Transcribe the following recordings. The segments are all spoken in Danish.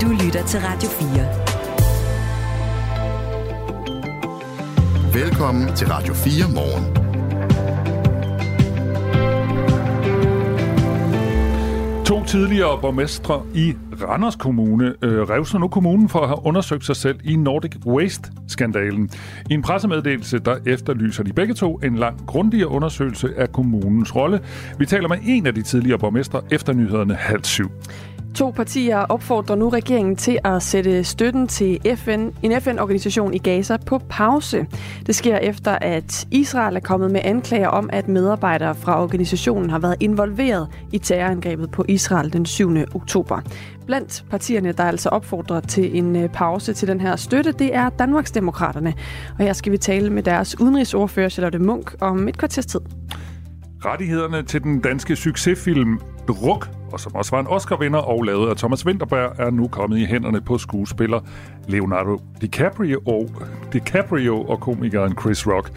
Du lytter til Radio 4. Velkommen til Radio 4 morgen. To tidligere borgmestre i Randers Kommune øh, rev så nu kommunen for at have undersøgt sig selv i Nordic Waste-skandalen. I en pressemeddelelse, der efterlyser de begge to en lang grundigere undersøgelse af kommunens rolle. Vi taler med en af de tidligere borgmestre efter nyhederne halv syv. To partier opfordrer nu regeringen til at sætte støtten til FN, en FN-organisation i Gaza på pause. Det sker efter, at Israel er kommet med anklager om, at medarbejdere fra organisationen har været involveret i terrorangrebet på Israel den 7. oktober. Blandt partierne, der altså opfordrer til en øh, pause til den her støtte, det er Danmarksdemokraterne. Og her skal vi tale med deres udenrigsordfører Charlotte Munk om et kvarters tid. Rettighederne til den danske succesfilm Druk og som også var en Oscar-vinder og lavet af Thomas Winterberg, er nu kommet i hænderne på skuespiller Leonardo DiCaprio og, DiCaprio og komikeren Chris Rock.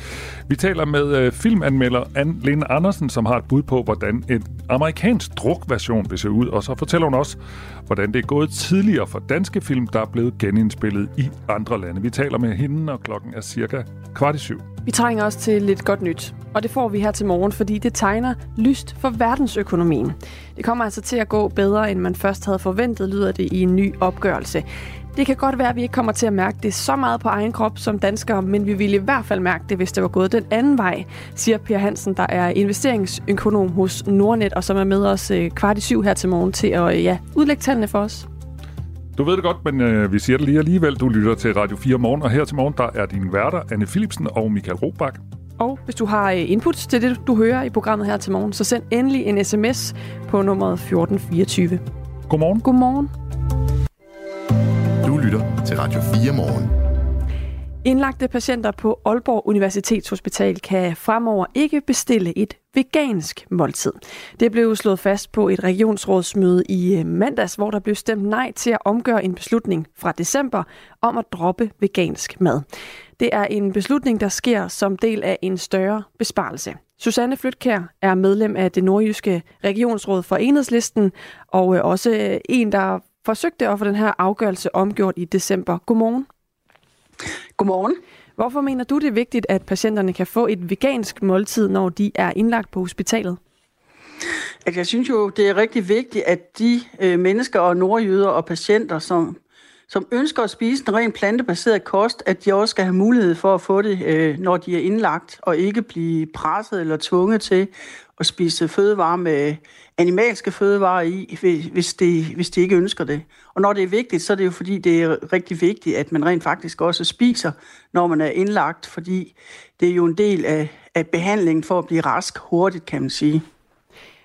Vi taler med øh, filmanmelder Anne Lene Andersen, som har et bud på, hvordan en amerikansk drukversion vil se ud, og så fortæller hun også, hvordan det er gået tidligere for danske film, der er blevet genindspillet i andre lande. Vi taler med hende, og klokken er cirka kvart i syv. Vi trænger også til lidt godt nyt, og det får vi her til morgen, fordi det tegner lyst for verdensøkonomien. Det kommer altså til at gå bedre, end man først havde forventet, lyder det i en ny opgørelse. Det kan godt være, at vi ikke kommer til at mærke det så meget på egen krop som danskere, men vi ville i hvert fald mærke det, hvis det var gået den anden vej, siger Per Hansen, der er investeringsøkonom hos Nordnet, og som er med os øh, kvart i syv her til morgen til at øh, ja, udlægge tallene for os. Du ved det godt, men øh, vi siger det lige alligevel. Du lytter til Radio 4 Morgen, og her til morgen, der er din værter, Anne Philipsen og Michael Robach. Og hvis du har øh, input til det, du hører i programmet her til morgen, så send endelig en sms på nummeret 1424. Godmorgen. Godmorgen. Du lytter til Radio 4 Morgen. Indlagte patienter på Aalborg Universitetshospital kan fremover ikke bestille et vegansk måltid. Det blev slået fast på et regionsrådsmøde i øh, mandags, hvor der blev stemt nej til at omgøre en beslutning fra december om at droppe vegansk mad. Det er en beslutning, der sker som del af en større besparelse. Susanne Flytkær er medlem af det nordjyske regionsråd for Enhedslisten, og øh, også en, der forsøgte at få den her afgørelse omgjort i december. Godmorgen. Godmorgen. Hvorfor mener du, det er vigtigt, at patienterne kan få et vegansk måltid, når de er indlagt på hospitalet? At jeg synes jo, det er rigtig vigtigt, at de øh, mennesker og nordjyder og patienter, som, som ønsker at spise en ren plantebaseret kost, at de også skal have mulighed for at få det, øh, når de er indlagt, og ikke blive presset eller tvunget til at spise fødevarer med animalske fødevarer i, hvis de, hvis de ikke ønsker det. Og når det er vigtigt, så er det jo fordi, det er rigtig vigtigt, at man rent faktisk også spiser, når man er indlagt, fordi det er jo en del af, af behandlingen for at blive rask hurtigt, kan man sige.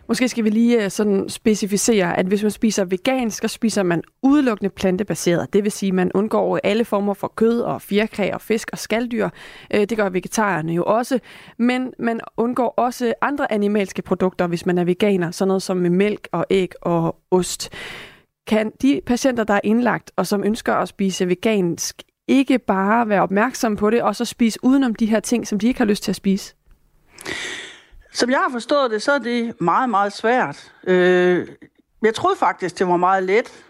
Måske skal vi lige øh, sådan specificere, at hvis man spiser vegansk, så spiser man udelukkende plantebaseret. Det vil sige, at man undgår øh, alle former for kød og fjerkræ og fisk og skalddyr. Øh, det gør vegetarerne jo også. Men man undgår også andre animalske produkter, hvis man er veganer. Sådan noget som mælk og æg og ost. Kan de patienter, der er indlagt og som ønsker at spise vegansk, ikke bare være opmærksomme på det og så spise udenom de her ting, som de ikke har lyst til at spise? Som jeg har forstået det, så er det meget, meget svært. Øh, jeg troede faktisk, det var meget let.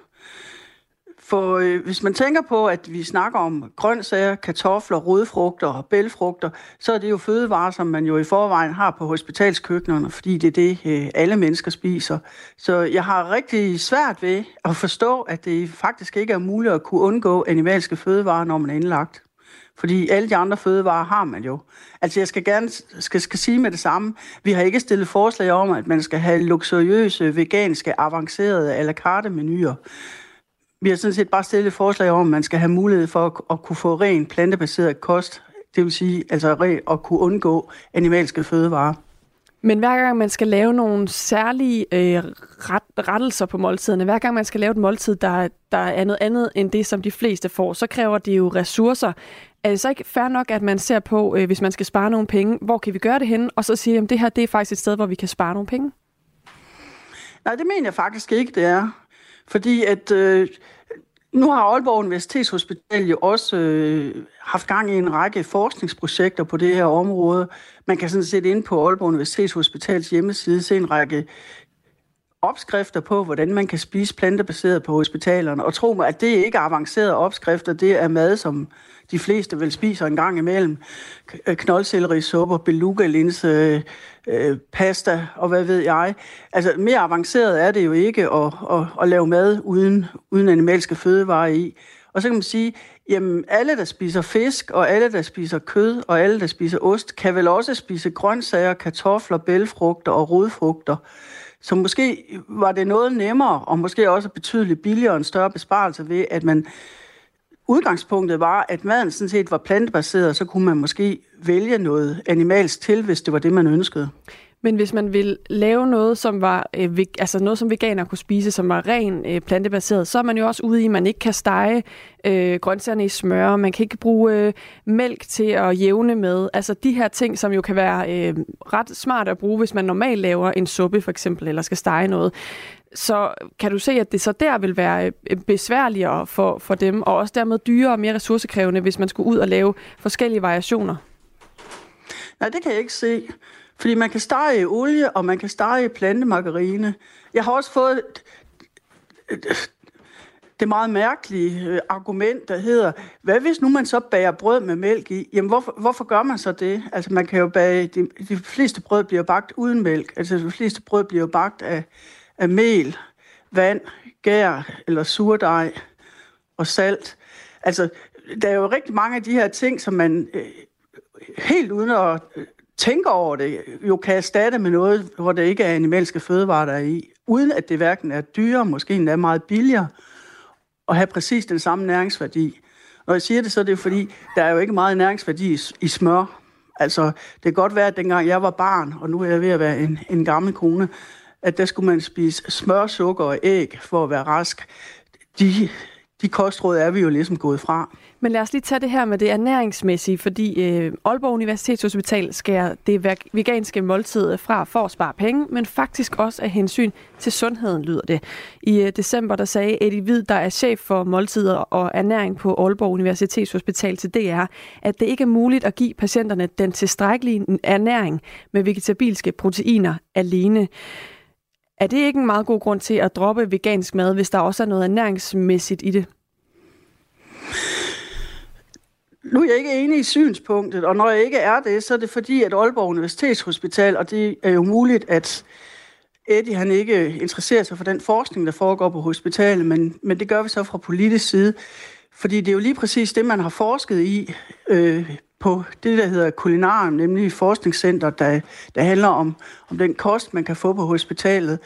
For øh, hvis man tænker på, at vi snakker om grøntsager, kartofler, rodfrugter og bælfrugter, så er det jo fødevarer, som man jo i forvejen har på hospitalskøkkenerne, fordi det er det, øh, alle mennesker spiser. Så jeg har rigtig svært ved at forstå, at det faktisk ikke er muligt at kunne undgå animalske fødevarer, når man er indlagt. Fordi alle de andre fødevarer har man jo. Altså jeg skal gerne skal, skal sige med det samme. Vi har ikke stillet forslag om, at man skal have luksuriøse, veganske, avancerede a la carte menuer. Vi har sådan set bare stillet forslag om, at man skal have mulighed for at, at kunne få ren plantebaseret kost. Det vil sige altså at kunne undgå animalske fødevarer. Men hver gang man skal lave nogle særlige øh, ret, rettelser på måltiderne, hver gang man skal lave et måltid, der, der er noget andet end det, som de fleste får, så kræver det jo ressourcer. Er det så ikke fair nok, at man ser på, øh, hvis man skal spare nogle penge, hvor kan vi gøre det henne, og så siger, at det her det er faktisk et sted, hvor vi kan spare nogle penge? Nej, det mener jeg faktisk ikke, det er. Fordi at øh, nu har Aalborg Universitetshospital jo også øh, haft gang i en række forskningsprojekter på det her område. Man kan sådan set ind på Aalborg Universitetshospitals hjemmeside se en række opskrifter på, hvordan man kan spise plantebaseret på hospitalerne. Og tro mig, at det ikke er avancerede opskrifter, det er mad, som de fleste vel spiser en gang imellem. Knoldsellerisuppe, øh, knoldselleri, beluga, linse, øh, øh, pasta og hvad ved jeg. Altså mere avanceret er det jo ikke at, at, at lave mad uden, uden animalske fødevarer i. Og så kan man sige, jamen alle, der spiser fisk, og alle, der spiser kød, og alle, der spiser ost, kan vel også spise grøntsager, kartofler, bælfrugter og rodfrugter. Så måske var det noget nemmere, og måske også betydeligt billigere og en større besparelse ved, at man udgangspunktet var, at maden sådan set var plantebaseret, så kunne man måske vælge noget animalsk til, hvis det var det, man ønskede. Men hvis man vil lave noget, som var øh, altså noget, som veganer kunne spise, som var ren øh, plantebaseret, så er man jo også ude i, at man ikke kan stege øh, grøntsagerne i smør, man kan ikke bruge øh, mælk til at jævne med. Altså de her ting, som jo kan være øh, ret smart at bruge, hvis man normalt laver en suppe for eksempel, eller skal stege noget. Så kan du se, at det så der vil være øh, besværligere for, for dem, og også dermed dyrere og mere ressourcekrævende, hvis man skulle ud og lave forskellige variationer? Nej, det kan jeg ikke se. Fordi man kan stege i olie, og man kan stege i plantemargarine. Jeg har også fået det meget mærkelige øh, argument, der hedder, hvad hvis nu man så bager brød med mælk i? Jamen, hvorfor, hvorfor gør man så det? Altså, man kan jo bage, de, de fleste brød bliver bagt uden mælk. Altså, de fleste brød bliver bagt af, af mel, vand, gær eller surdej og salt. Altså, der er jo rigtig mange af de her ting, som man øh, helt uden at øh, tænke over det, jo kan erstatte med noget, hvor det ikke er animalske fødevarer, der er i, uden at det hverken er dyrere, måske endda meget billigere, og have præcis den samme næringsværdi. Når jeg siger det, så er det fordi, der er jo ikke meget næringsværdi i, i smør. Altså, det kan godt være, at dengang jeg var barn, og nu er jeg ved at være en, en gammel kone, at der skulle man spise smør, sukker og æg for at være rask. De, de kostråd er vi jo ligesom gået fra. Men lad os lige tage det her med det ernæringsmæssige, fordi øh, Aalborg Universitetshospital skærer det veganske måltid fra for at spare penge, men faktisk også af hensyn til sundheden, lyder det. I øh, december der sagde Eddie Hvid, der er chef for måltider og ernæring på Aalborg Universitetshospital til DR, at det ikke er muligt at give patienterne den tilstrækkelige ernæring med vegetabilske proteiner alene. Er det ikke en meget god grund til at droppe vegansk mad, hvis der også er noget ernæringsmæssigt i det? Nu er jeg ikke enig i synspunktet, og når jeg ikke er det, så er det fordi, at Aalborg Universitetshospital, og det er jo muligt, at Eddie han ikke interesserer sig for den forskning, der foregår på hospitalet, men, men det gør vi så fra politisk side, fordi det er jo lige præcis det, man har forsket i øh, på det, der hedder Kulinarium, nemlig forskningscenter, der, der handler om, om den kost, man kan få på hospitalet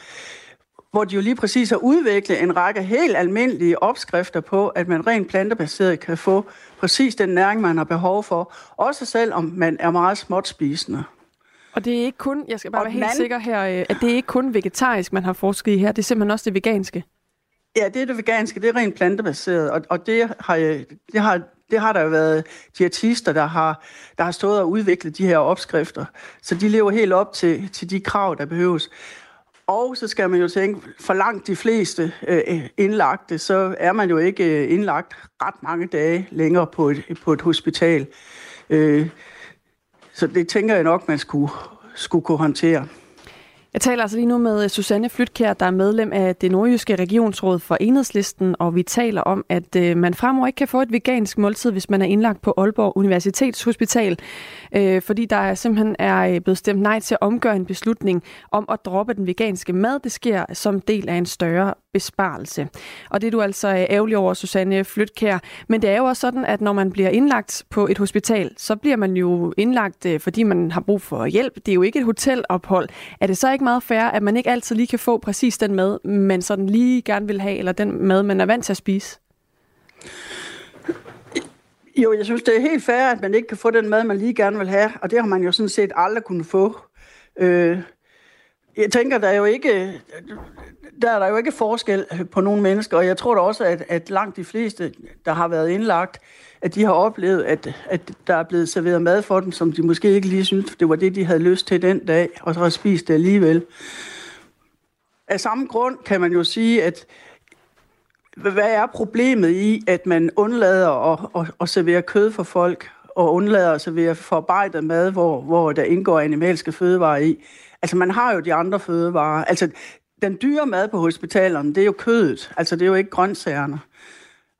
hvor de jo lige præcis har udviklet en række helt almindelige opskrifter på, at man rent plantebaseret kan få præcis den næring, man har behov for, også selvom man er meget småt spisende. Og det er ikke kun, jeg skal bare og være helt anden... sikker her, øh, at det er ikke kun vegetarisk, man har forsket i her, det er simpelthen også det veganske. Ja, det er det veganske, det er rent plantebaseret, og, og det, har, det, har, det har der jo været artister der har, der har stået og udviklet de her opskrifter. Så de lever helt op til, til de krav, der behøves. Og så skal man jo tænke, for langt de fleste øh, indlagte, så er man jo ikke øh, indlagt ret mange dage længere på et, på et hospital. Øh, så det tænker jeg nok, man skulle, skulle kunne håndtere. Jeg taler altså lige nu med øh, Susanne Flytkær, der er medlem af det nordjyske regionsråd for Enhedslisten, og vi taler om, at øh, man fremover ikke kan få et vegansk måltid, hvis man er indlagt på Aalborg Universitetshospital, øh, fordi der simpelthen er øh, blevet stemt nej til at omgøre en beslutning om at droppe den veganske mad. Det sker som del af en større besparelse. Og det er du altså øh, ærgerlig over, Susanne Flytkær. Men det er jo også sådan, at når man bliver indlagt på et hospital, så bliver man jo indlagt, fordi man har brug for hjælp. Det er jo ikke et hotelophold. Er det så ikke meget fair, at man ikke altid lige kan få præcis den mad, man sådan lige gerne vil have, eller den mad, man er vant til at spise? Jo, jeg synes, det er helt fair, at man ikke kan få den mad, man lige gerne vil have, og det har man jo sådan set aldrig kunnet få. Øh, jeg tænker, der er jo ikke, der er der jo ikke forskel på nogle mennesker, og jeg tror da også, at, at langt de fleste, der har været indlagt, at de har oplevet, at, at der er blevet serveret mad for dem, som de måske ikke lige syntes, det var det, de havde lyst til den dag, og så har spist det alligevel. Af samme grund kan man jo sige, at hvad er problemet i, at man undlader at, at, at servere kød for folk, og undlader at servere forarbejdet mad, hvor, hvor der indgår animalske fødevarer i? Altså, man har jo de andre fødevarer. Altså, den dyre mad på hospitalerne, det er jo kødet, altså det er jo ikke grøntsagerne.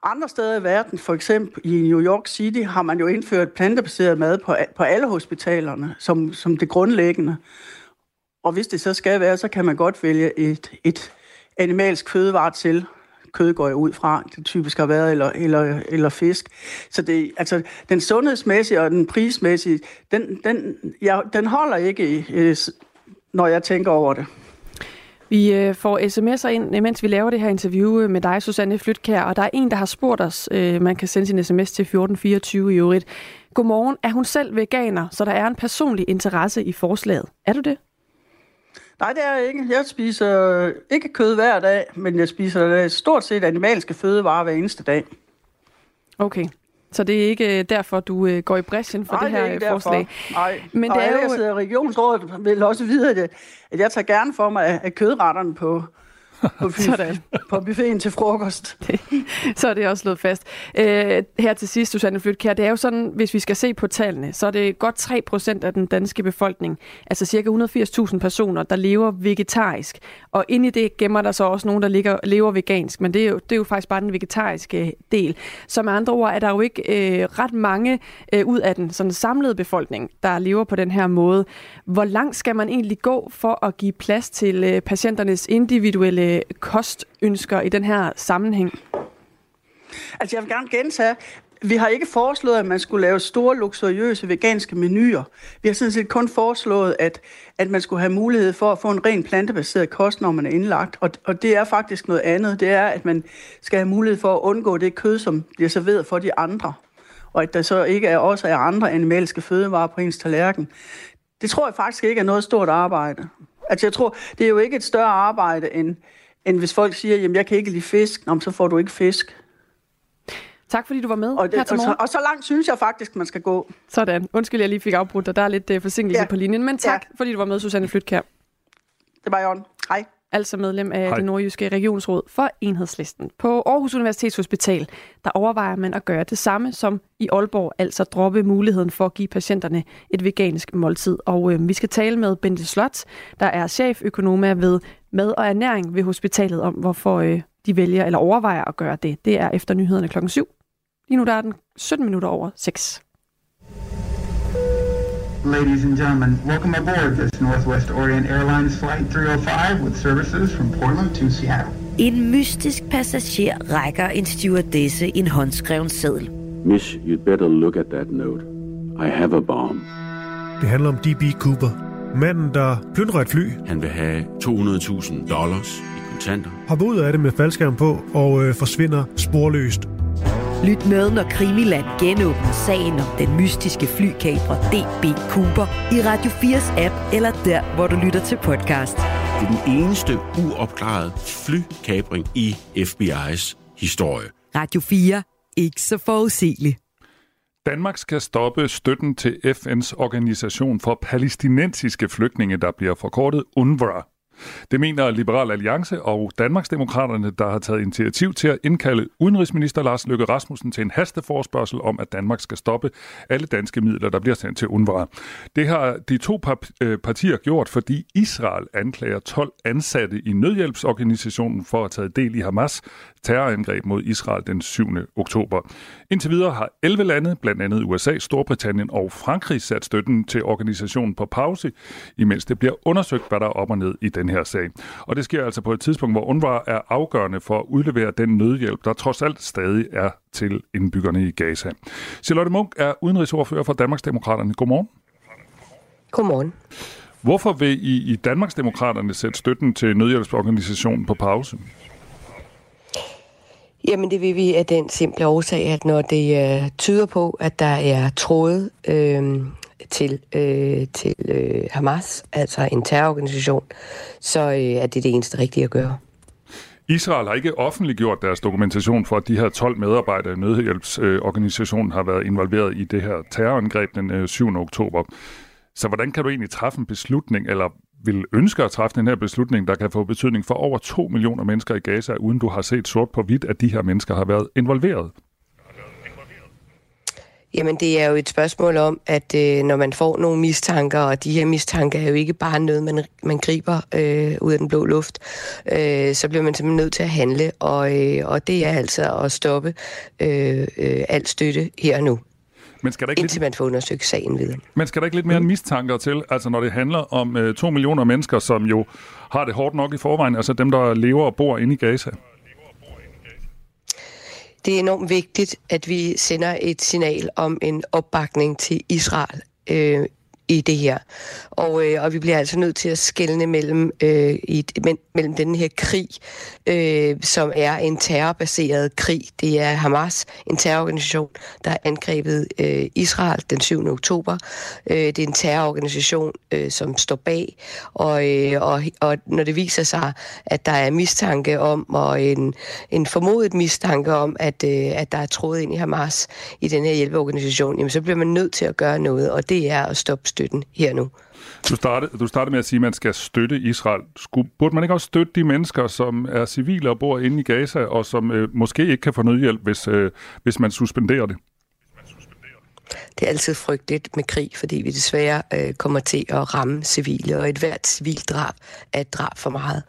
Andre steder i verden, for eksempel i New York City, har man jo indført plantebaseret mad på, på alle hospitalerne som, som det grundlæggende. Og hvis det så skal være, så kan man godt vælge et, et animalsk fødevare til. Kød går jeg ud fra, det typisk har været, eller, eller, eller fisk. Så det, altså, den sundhedsmæssige og den prismæssige, den, den, ja, den holder ikke, når jeg tænker over det. Vi øh, får sms'er ind, mens vi laver det her interview øh, med dig, Susanne Flytkær, og der er en, der har spurgt os, øh, man kan sende sin sms til 1424 i øvrigt. Godmorgen, er hun selv veganer, så der er en personlig interesse i forslaget? Er du det? Nej, det er jeg ikke. Jeg spiser ikke kød hver dag, men jeg spiser stort set animalske fødevarer hver eneste dag. Okay. Så det er ikke øh, derfor, du øh, går i bræschen for Nej, det her det er ikke øh, forslag? Nej, men det er jo... regionsrådet, vil også vide, at jeg tager gerne for mig af kødretterne på, på, Sådan. på buffeten til frokost. så er det også slået fast. Øh, her til sidst, Susanne Flytkær, det er jo sådan, hvis vi skal se på tallene, så er det godt 3 procent af den danske befolkning, altså cirka 180.000 personer, der lever vegetarisk. Og ind i det gemmer der så også nogen, der ligger, lever vegansk, men det er, jo, det er jo faktisk bare den vegetariske del. Så med andre ord er der jo ikke øh, ret mange øh, ud af den sådan samlede befolkning, der lever på den her måde. Hvor langt skal man egentlig gå for at give plads til øh, patienternes individuelle øh, kostønsker i den her sammenhæng? Altså jeg vil gerne gentage, vi har ikke foreslået, at man skulle lave store, luksuriøse veganske menuer. Vi har sådan set kun foreslået, at, at man skulle have mulighed for at få en ren plantebaseret kost, når man er indlagt. Og, og det er faktisk noget andet. Det er, at man skal have mulighed for at undgå det kød, som bliver serveret for de andre. Og at der så ikke er, også er andre animalske fødevarer på ens tallerken. Det tror jeg faktisk ikke er noget stort arbejde. Altså jeg tror, det er jo ikke et større arbejde, end, end hvis folk siger, jamen jeg kan ikke lide fisk, Nå, så får du ikke fisk. Tak fordi du var med og det, her til morgen. Og så, og så langt synes jeg faktisk, man skal gå. Sådan. Undskyld, jeg lige fik afbrudt dig. Der er lidt uh, forsinkelse ja. på linjen. Men tak, ja. fordi du var med, Susanne Flytkær. Det var Jørgen. Hej. Altså medlem af Hej. det nordjyske regionsråd for Enhedslisten. På Aarhus Universitetshospital, der overvejer man at gøre det samme som i Aalborg, altså droppe muligheden for at give patienterne et vegansk måltid. Og øh, vi skal tale med Bente Slot, der er cheføkonom ved mad og ernæring ved hospitalet, om hvorfor øh, de vælger eller overvejer at gøre det. Det er efter nyhederne klokken 7. Lige nu der er den 17 minutter over 6. Ladies and gentlemen, welcome aboard this Northwest Orient Airlines Flight 305 with services from Portland to Seattle. En mystisk passager rækker en stewardesse en håndskreven seddel. Miss, you'd better look at that note. I have a bomb. Det handler om D.B. Cooper. Manden, der plyndrer et fly. Han vil have 200.000 dollars i kontanter. Hopper ud af det med faldskærm på og øh, forsvinder sporløst. Lyt med, når Krimiland genåbner sagen om den mystiske flykabrer DB Cooper i Radio 4's app, eller der, hvor du lytter til podcast. Det er den eneste uopklarede flykabring i FBI's historie. Radio 4. Ikke så forudsigeligt. Danmark skal stoppe støtten til FN's organisation for palæstinensiske flygtninge, der bliver forkortet UNRWA. Det mener Liberal Alliance og Danmarksdemokraterne, der har taget initiativ til at indkalde udenrigsminister Lars Løkke Rasmussen til en hasteforspørgsel om, at Danmark skal stoppe alle danske midler, der bliver sendt til UNRWA. Det har de to øh, partier gjort, fordi Israel anklager 12 ansatte i nødhjælpsorganisationen for at have del i Hamas terrorangreb mod Israel den 7. oktober. Indtil videre har 11 lande, blandt andet USA, Storbritannien og Frankrig, sat støtten til organisationen på pause, imens det bliver undersøgt, hvad der er op og ned i den her sag. Og det sker altså på et tidspunkt, hvor UNRWA er afgørende for at udlevere den nødhjælp, der trods alt stadig er til indbyggerne i Gaza. Charlotte Munk er udenrigsordfører for Danmarksdemokraterne. Godmorgen. Godmorgen. Hvorfor vil I i Danmarksdemokraterne sætte støtten til nødhjælpsorganisationen på pause? Jamen det vil vi af den simple årsag, at når det øh, tyder på, at der er trådet øh, til, øh, til øh, Hamas, altså en terrororganisation, så øh, er det det eneste rigtige at gøre. Israel har ikke offentliggjort deres dokumentation for, at de her 12 medarbejdere i nødhjælpsorganisationen har været involveret i det her terrorangreb den øh, 7. Oktober. Så hvordan kan du egentlig træffe en beslutning, eller vil ønske at træffe den her beslutning, der kan få betydning for over 2 millioner mennesker i Gaza, uden du har set sort på hvidt, at de her mennesker har været involveret? Jamen, det er jo et spørgsmål om, at øh, når man får nogle mistanker, og de her mistanker er jo ikke bare noget, man, man griber øh, ud af den blå luft, øh, så bliver man simpelthen nødt til at handle, og, øh, og det er altså at stoppe øh, øh, alt støtte her og nu. Men skal der ikke indtil lidt... man får undersøgt sagen videre. Men skal der ikke lidt mere mm. mistanker til, altså når det handler om øh, to millioner mennesker, som jo har det hårdt nok i forvejen, altså dem, der lever og bor inde i Gaza? Det er enormt vigtigt, at vi sender et signal om en opbakning til Israel øh, i det her. Og, øh, og vi bliver altså nødt til at skelne mellem, øh, i, mellem den her krig, øh, som er en terrorbaseret krig. Det er Hamas, en terrororganisation, der har angrebet øh, Israel den 7. oktober. Øh, det er en terrororganisation, øh, som står bag. Og, øh, og, og når det viser sig, at der er mistanke om, og en, en formodet mistanke om, at, øh, at der er trådet ind i Hamas i den her hjælpeorganisation, jamen, så bliver man nødt til at gøre noget, og det er at stoppe støtten her nu. Du startede, du startede med at sige, at man skal støtte Israel. Skulle, burde man ikke også støtte de mennesker, som er civile og bor inde i Gaza, og som øh, måske ikke kan få nødhjælp, hvis, øh, hvis man suspenderer det? Det er altid frygteligt med krig, fordi vi desværre øh, kommer til at ramme civile, og et hvert civilt drab er et drab for meget.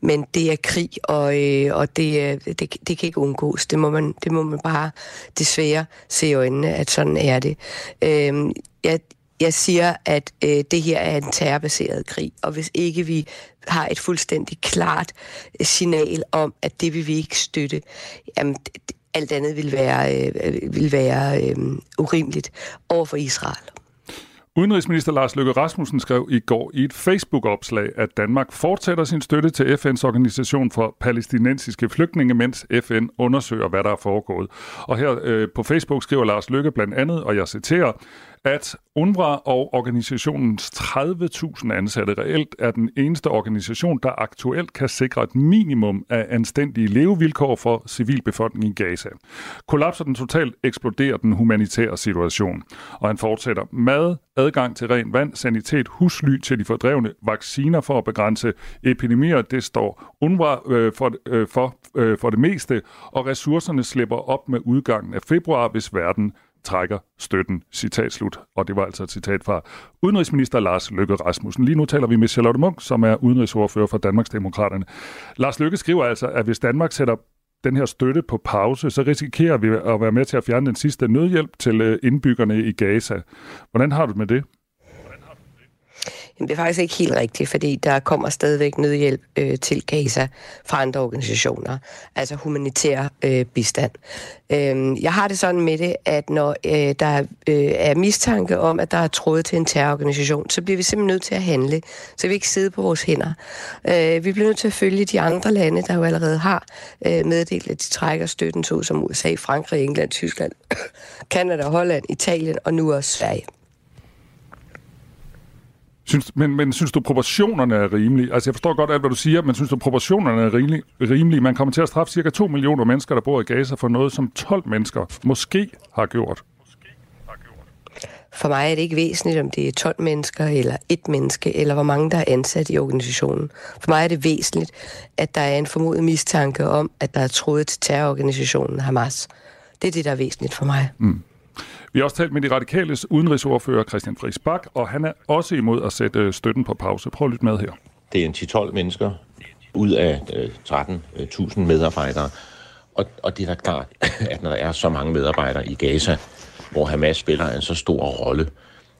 Men det er krig, og, øh, og det, øh, det, det kan ikke undgås. Det må, man, det må man bare desværre se i øjnene, at sådan er det. Øh, jeg, jeg siger, at øh, det her er en terrorbaseret krig, og hvis ikke vi har et fuldstændig klart øh, signal om, at det vil vi ikke støtte, jamen, alt andet vil være, øh, øh, vil være øh, urimeligt over for Israel. Udenrigsminister Lars Løkke Rasmussen skrev i går i et Facebook-opslag, at Danmark fortsætter sin støtte til FN's organisation for palæstinensiske flygtninge, mens FN undersøger, hvad der er foregået. Og her øh, på Facebook skriver Lars Løkke blandt andet, og jeg citerer, at UNRWA og organisationens 30.000 ansatte reelt er den eneste organisation, der aktuelt kan sikre et minimum af anstændige levevilkår for civilbefolkningen i Gaza. Kollapser den totalt, eksploderer den humanitære situation. Og han fortsætter mad, adgang til ren vand, sanitet, husly til de fordrevne, vacciner for at begrænse epidemier, det står UNRWA øh, for, øh, for, øh, for det meste, og ressourcerne slipper op med udgangen af februar, hvis verden trækker støtten. Citat slut. Og det var altså et citat fra udenrigsminister Lars Løkke Rasmussen. Lige nu taler vi med Charlotte Munk, som er udenrigsordfører for Danmarksdemokraterne. Lars Løkke skriver altså, at hvis Danmark sætter den her støtte på pause, så risikerer vi at være med til at fjerne den sidste nødhjælp til øh, indbyggerne i Gaza. Hvordan har du det med det? Jamen, det er faktisk ikke helt rigtigt, fordi der kommer stadigvæk nødhjælp øh, til Gaza fra andre organisationer, altså humanitær øh, bistand. Øh, jeg har det sådan med det, at når øh, der øh, er mistanke om, at der er tråd til en terrororganisation, så bliver vi simpelthen nødt til at handle, så vi ikke sidder på vores hænder. Øh, vi bliver nødt til at følge de andre lande, der jo allerede har øh, meddelt, at de trækker støtten til, som USA, Frankrig, England, Tyskland, Kanada, Holland, Italien og nu også Sverige. Synes, men, men synes du, proportionerne er rimelige? Altså, jeg forstår godt alt, hvad du siger, men synes du, proportionerne er rimelige? rimelige? Man kommer til at straffe cirka 2 millioner mennesker, der bor i Gaza, for noget, som 12 mennesker måske har gjort. For mig er det ikke væsentligt, om det er 12 mennesker, eller et menneske, eller hvor mange, der er ansat i organisationen. For mig er det væsentligt, at der er en formodet mistanke om, at der er trådet til terrororganisationen Hamas. Det er det, der er væsentligt for mig. Mm. Vi har også talt med de radikales udenrigsordfører Christian Friis Bak, og han er også imod at sætte øh, støtten på pause. Prøv at lytte med her. Det er en 10-12 mennesker ud af øh, 13.000 øh, medarbejdere. Og, og det er da klart, at når der er så mange medarbejdere i Gaza, hvor Hamas spiller en så stor rolle,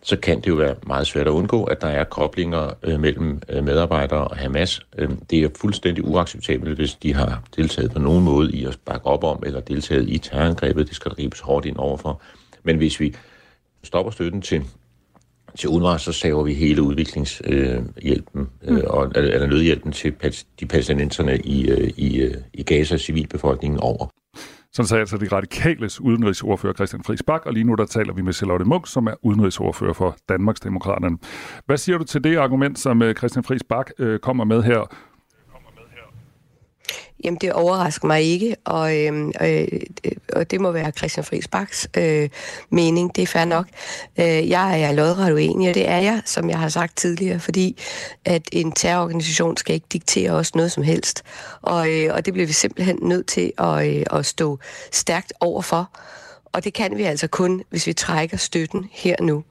så kan det jo være meget svært at undgå, at der er koblinger øh, mellem medarbejdere og Hamas. Øh, det er fuldstændig uacceptabelt, hvis de har deltaget på nogen måde i at bakke op om eller deltaget i terrorangrebet. Det skal der gribes hårdt ind overfor. Men hvis vi stopper støtten til, til UNRWA, så saver vi hele udviklingshjælpen, øh, mm. og, eller nødhjælpen til de palæstinenserne i, øh, i, øh, i Gaza civilbefolkningen over. Sådan sagde altså de radikales udenrigsordfører Christian Friis Bak, og lige nu der taler vi med Charlotte Munk, som er udenrigsordfører for Danmarksdemokraterne. Hvad siger du til det argument, som øh, Christian Friis Bak øh, kommer med her? Jamen, det overrasker mig ikke, og, øh, øh, og det må være Christian Friis Baks øh, mening. Det er fair nok. Øh, jeg er lodret uenig, og det er jeg, som jeg har sagt tidligere, fordi at en terrororganisation skal ikke diktere os noget som helst. Og, øh, og det bliver vi simpelthen nødt til at, øh, at stå stærkt overfor. Og det kan vi altså kun, hvis vi trækker støtten her nu.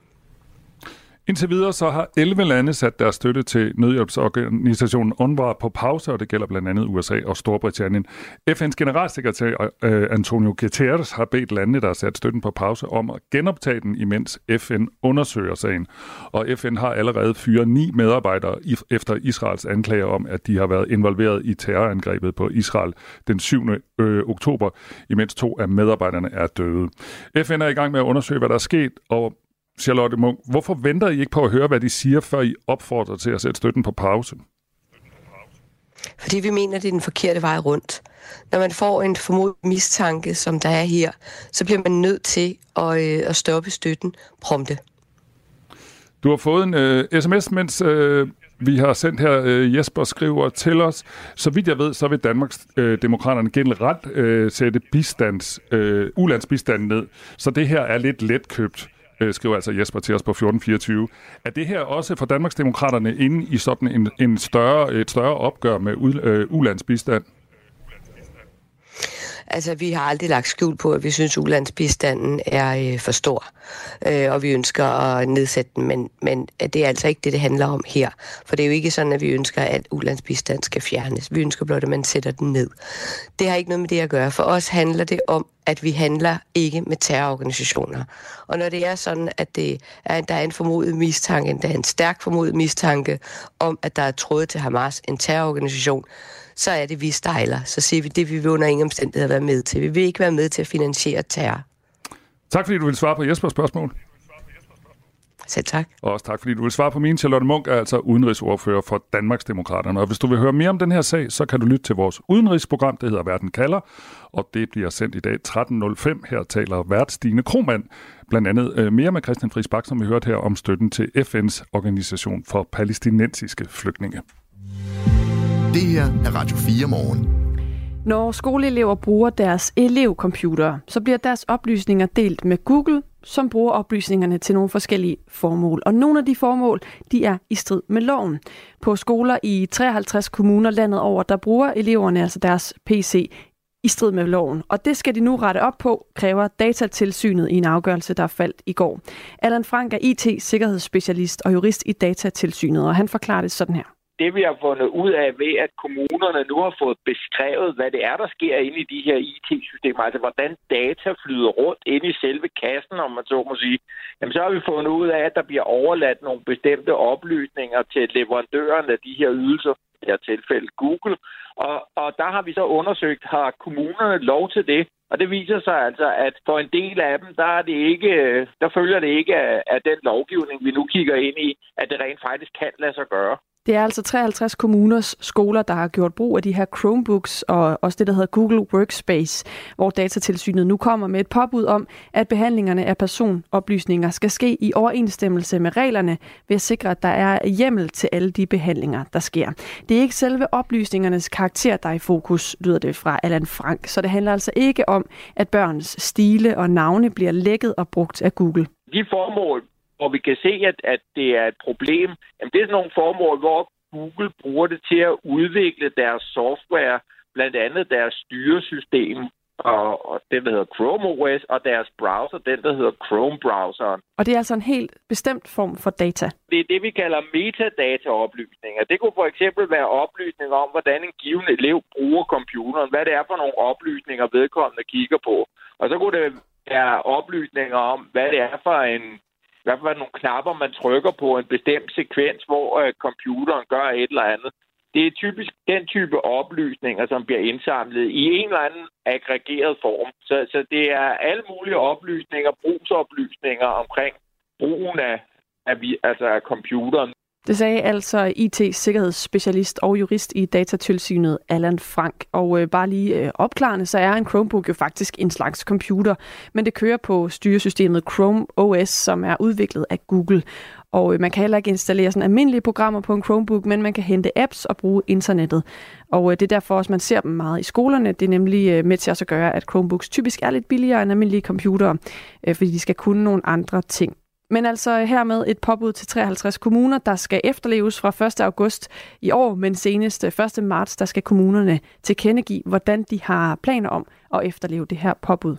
Indtil videre så har 11 lande sat deres støtte til nødhjælpsorganisationen UNRWA på pause, og det gælder blandt andet USA og Storbritannien. FN's generalsekretær øh, Antonio Guterres har bedt landene, der har sat støtten på pause, om at genoptage den, imens FN undersøger sagen. Og FN har allerede fyret ni medarbejdere efter Israels anklager om, at de har været involveret i terrorangrebet på Israel den 7. Øh, oktober, imens to af medarbejderne er døde. FN er i gang med at undersøge, hvad der er sket, og Charlotte Munk, hvorfor venter I ikke på at høre, hvad de siger, før I opfordrer til at sætte støtten på pause? Fordi vi mener, det er den forkerte vej rundt. Når man får en formodet mistanke, som der er her, så bliver man nødt til at, øh, at stoppe støtten prompte. Du har fået en øh, sms, mens øh, vi har sendt her, øh, Jesper skriver til os, så vidt jeg ved, så vil Danmarks øh, Demokraterne generelt øh, sætte bistands, øh, ulandsbistand ned. Så det her er lidt letkøbt øh, skriver altså Jesper til os på 1424. Er det her også for Danmarksdemokraterne inde i sådan en, en større, et større opgør med ud, øh, ulandsbistand? Altså, vi har aldrig lagt skjul på, at vi synes, ulandsbistanden er øh, for stor, øh, og vi ønsker at nedsætte den, men, men det er altså ikke det, det handler om her. For det er jo ikke sådan, at vi ønsker, at ulandsbistand skal fjernes. Vi ønsker blot, at man sætter den ned. Det har ikke noget med det at gøre. For os handler det om, at vi handler ikke med terrororganisationer. Og når det er sådan, at det er, der er en formodet mistanke, der er en stærk formodet mistanke om, at der er tråd til Hamas, en terrororganisation, så er det, vi stejler. Så siger vi, det vi vil under ingen omstændigheder være med til. Vi vil ikke være med til at finansiere terror. Tak fordi du vil svare på Jespers spørgsmål. Selv tak. Og også tak, fordi du vil svare på min. Charlotte Munk er altså udenrigsordfører for Danmarksdemokraterne. Og hvis du vil høre mere om den her sag, så kan du lytte til vores udenrigsprogram, det hedder Verden kalder, og det bliver sendt i dag 13.05. Her taler vært Stine Kromand, blandt andet øh, mere med Christian Friis Bak, som vi hørte her om støtten til FN's organisation for palæstinensiske flygtninge. Det her er Radio 4 morgen. Når skoleelever bruger deres elevcomputer, så bliver deres oplysninger delt med Google, som bruger oplysningerne til nogle forskellige formål. Og nogle af de formål, de er i strid med loven. På skoler i 53 kommuner landet over, der bruger eleverne altså deres PC i strid med loven. Og det skal de nu rette op på, kræver datatilsynet i en afgørelse, der er faldt i går. Allan Frank er IT-sikkerhedsspecialist og jurist i datatilsynet, og han forklarer det sådan her det vi har fundet ud af ved, at kommunerne nu har fået beskrevet, hvad det er, der sker inde i de her IT-systemer, altså hvordan data flyder rundt inde i selve kassen, om man så må sige, jamen så har vi fundet ud af, at der bliver overladt nogle bestemte oplysninger til leverandøren af de her ydelser, i det her tilfælde Google, og, og der har vi så undersøgt, har kommunerne lov til det, og det viser sig altså, at for en del af dem, der, er det ikke, der følger det ikke af, af den lovgivning, vi nu kigger ind i, at det rent faktisk kan lade sig gøre. Det er altså 53 kommuners skoler, der har gjort brug af de her Chromebooks og også det, der hedder Google Workspace, hvor datatilsynet nu kommer med et påbud om, at behandlingerne af personoplysninger skal ske i overensstemmelse med reglerne ved at sikre, at der er hjemmel til alle de behandlinger, der sker. Det er ikke selve oplysningernes karakter, der er i fokus, lyder det fra Allan Frank, så det handler altså ikke om, at børns stile og navne bliver lækket og brugt af Google. De formål, hvor vi kan se, at, at det er et problem, jamen det er sådan nogle formål, hvor Google bruger det til at udvikle deres software, blandt andet deres styresystem, og, og den, der hedder Chrome OS, og deres browser, den, der hedder Chrome-browseren. Og det er altså en helt bestemt form for data? Det er det, vi kalder metadata-oplysninger. Det kunne for eksempel være oplysninger om, hvordan en given elev bruger computeren, hvad det er for nogle oplysninger, vedkommende kigger på. Og så kunne det være oplysninger om, hvad det er for en hvad for nogle knapper, man trykker på en bestemt sekvens, hvor øh, computeren gør et eller andet. Det er typisk den type oplysninger, som bliver indsamlet i en eller anden aggregeret form. Så, så det er alle mulige oplysninger, brugsoplysninger omkring brugen af, af, altså af computeren. Det sagde altså IT-sikkerhedsspecialist og jurist i datatilsynet Allan Frank. Og øh, bare lige øh, opklarende, så er en Chromebook jo faktisk en slags computer, men det kører på styresystemet Chrome OS, som er udviklet af Google. Og øh, man kan heller ikke installere sådan almindelige programmer på en Chromebook, men man kan hente apps og bruge internettet. Og øh, det er derfor også, man ser dem meget i skolerne. Det er nemlig øh, med til også at gøre, at Chromebooks typisk er lidt billigere end almindelige computere, øh, fordi de skal kunne nogle andre ting. Men altså hermed et påbud til 53 kommuner, der skal efterleves fra 1. august i år, men senest 1. marts, der skal kommunerne tilkendegive, hvordan de har planer om at efterleve det her påbud.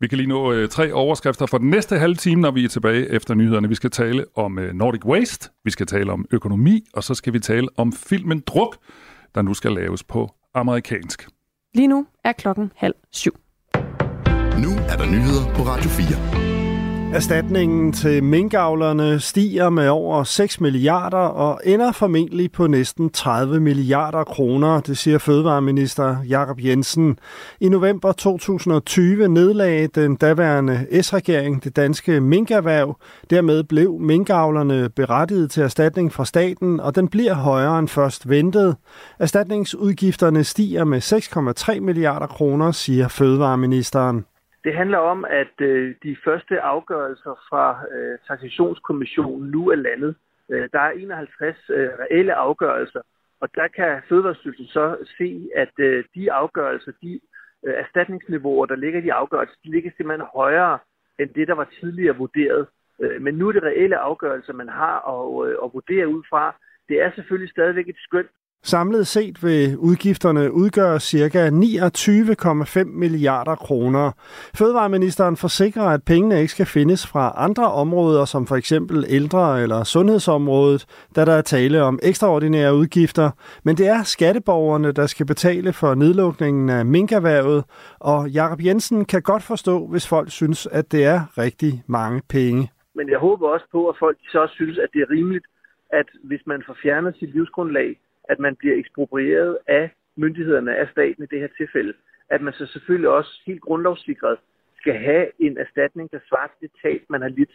Vi kan lige nå øh, tre overskrifter for den næste halve time, når vi er tilbage efter nyhederne. Vi skal tale om øh, Nordic Waste, vi skal tale om økonomi, og så skal vi tale om filmen Druk, der nu skal laves på amerikansk. Lige nu er klokken halv syv. Nu er der nyheder på Radio 4. Erstatningen til minkavlerne stiger med over 6 milliarder og ender formentlig på næsten 30 milliarder kroner, det siger Fødevareminister Jakob Jensen. I november 2020 nedlagde den daværende S-regering det danske minkerhverv. Dermed blev minkavlerne berettiget til erstatning fra staten, og den bliver højere end først ventet. Erstatningsudgifterne stiger med 6,3 milliarder kroner, siger Fødevareministeren. Det handler om, at øh, de første afgørelser fra øh, taxationskommissionen nu er landet. Øh, der er 51 øh, reelle afgørelser, og der kan Fødevarestyrelsen så se, at øh, de afgørelser, de øh, erstatningsniveauer, der ligger i de afgørelser, de ligger simpelthen højere end det, der var tidligere vurderet. Øh, men nu er det reelle afgørelser, man har at, øh, at vurdere ud fra. Det er selvfølgelig stadigvæk et skønt, Samlet set vil udgifterne udgøre ca. 29,5 milliarder kroner. Fødevareministeren forsikrer, at pengene ikke skal findes fra andre områder, som for eksempel ældre- eller sundhedsområdet, da der er tale om ekstraordinære udgifter. Men det er skatteborgerne, der skal betale for nedlukningen af minkerhvervet, og Jakob Jensen kan godt forstå, hvis folk synes, at det er rigtig mange penge. Men jeg håber også på, at folk så også synes, at det er rimeligt, at hvis man får fjernet sit livsgrundlag, at man bliver eksproprieret af myndighederne, af staten i det her tilfælde, at man så selvfølgelig også helt grundlovssikret skal have en erstatning, der svarer til det tab, man har lidt.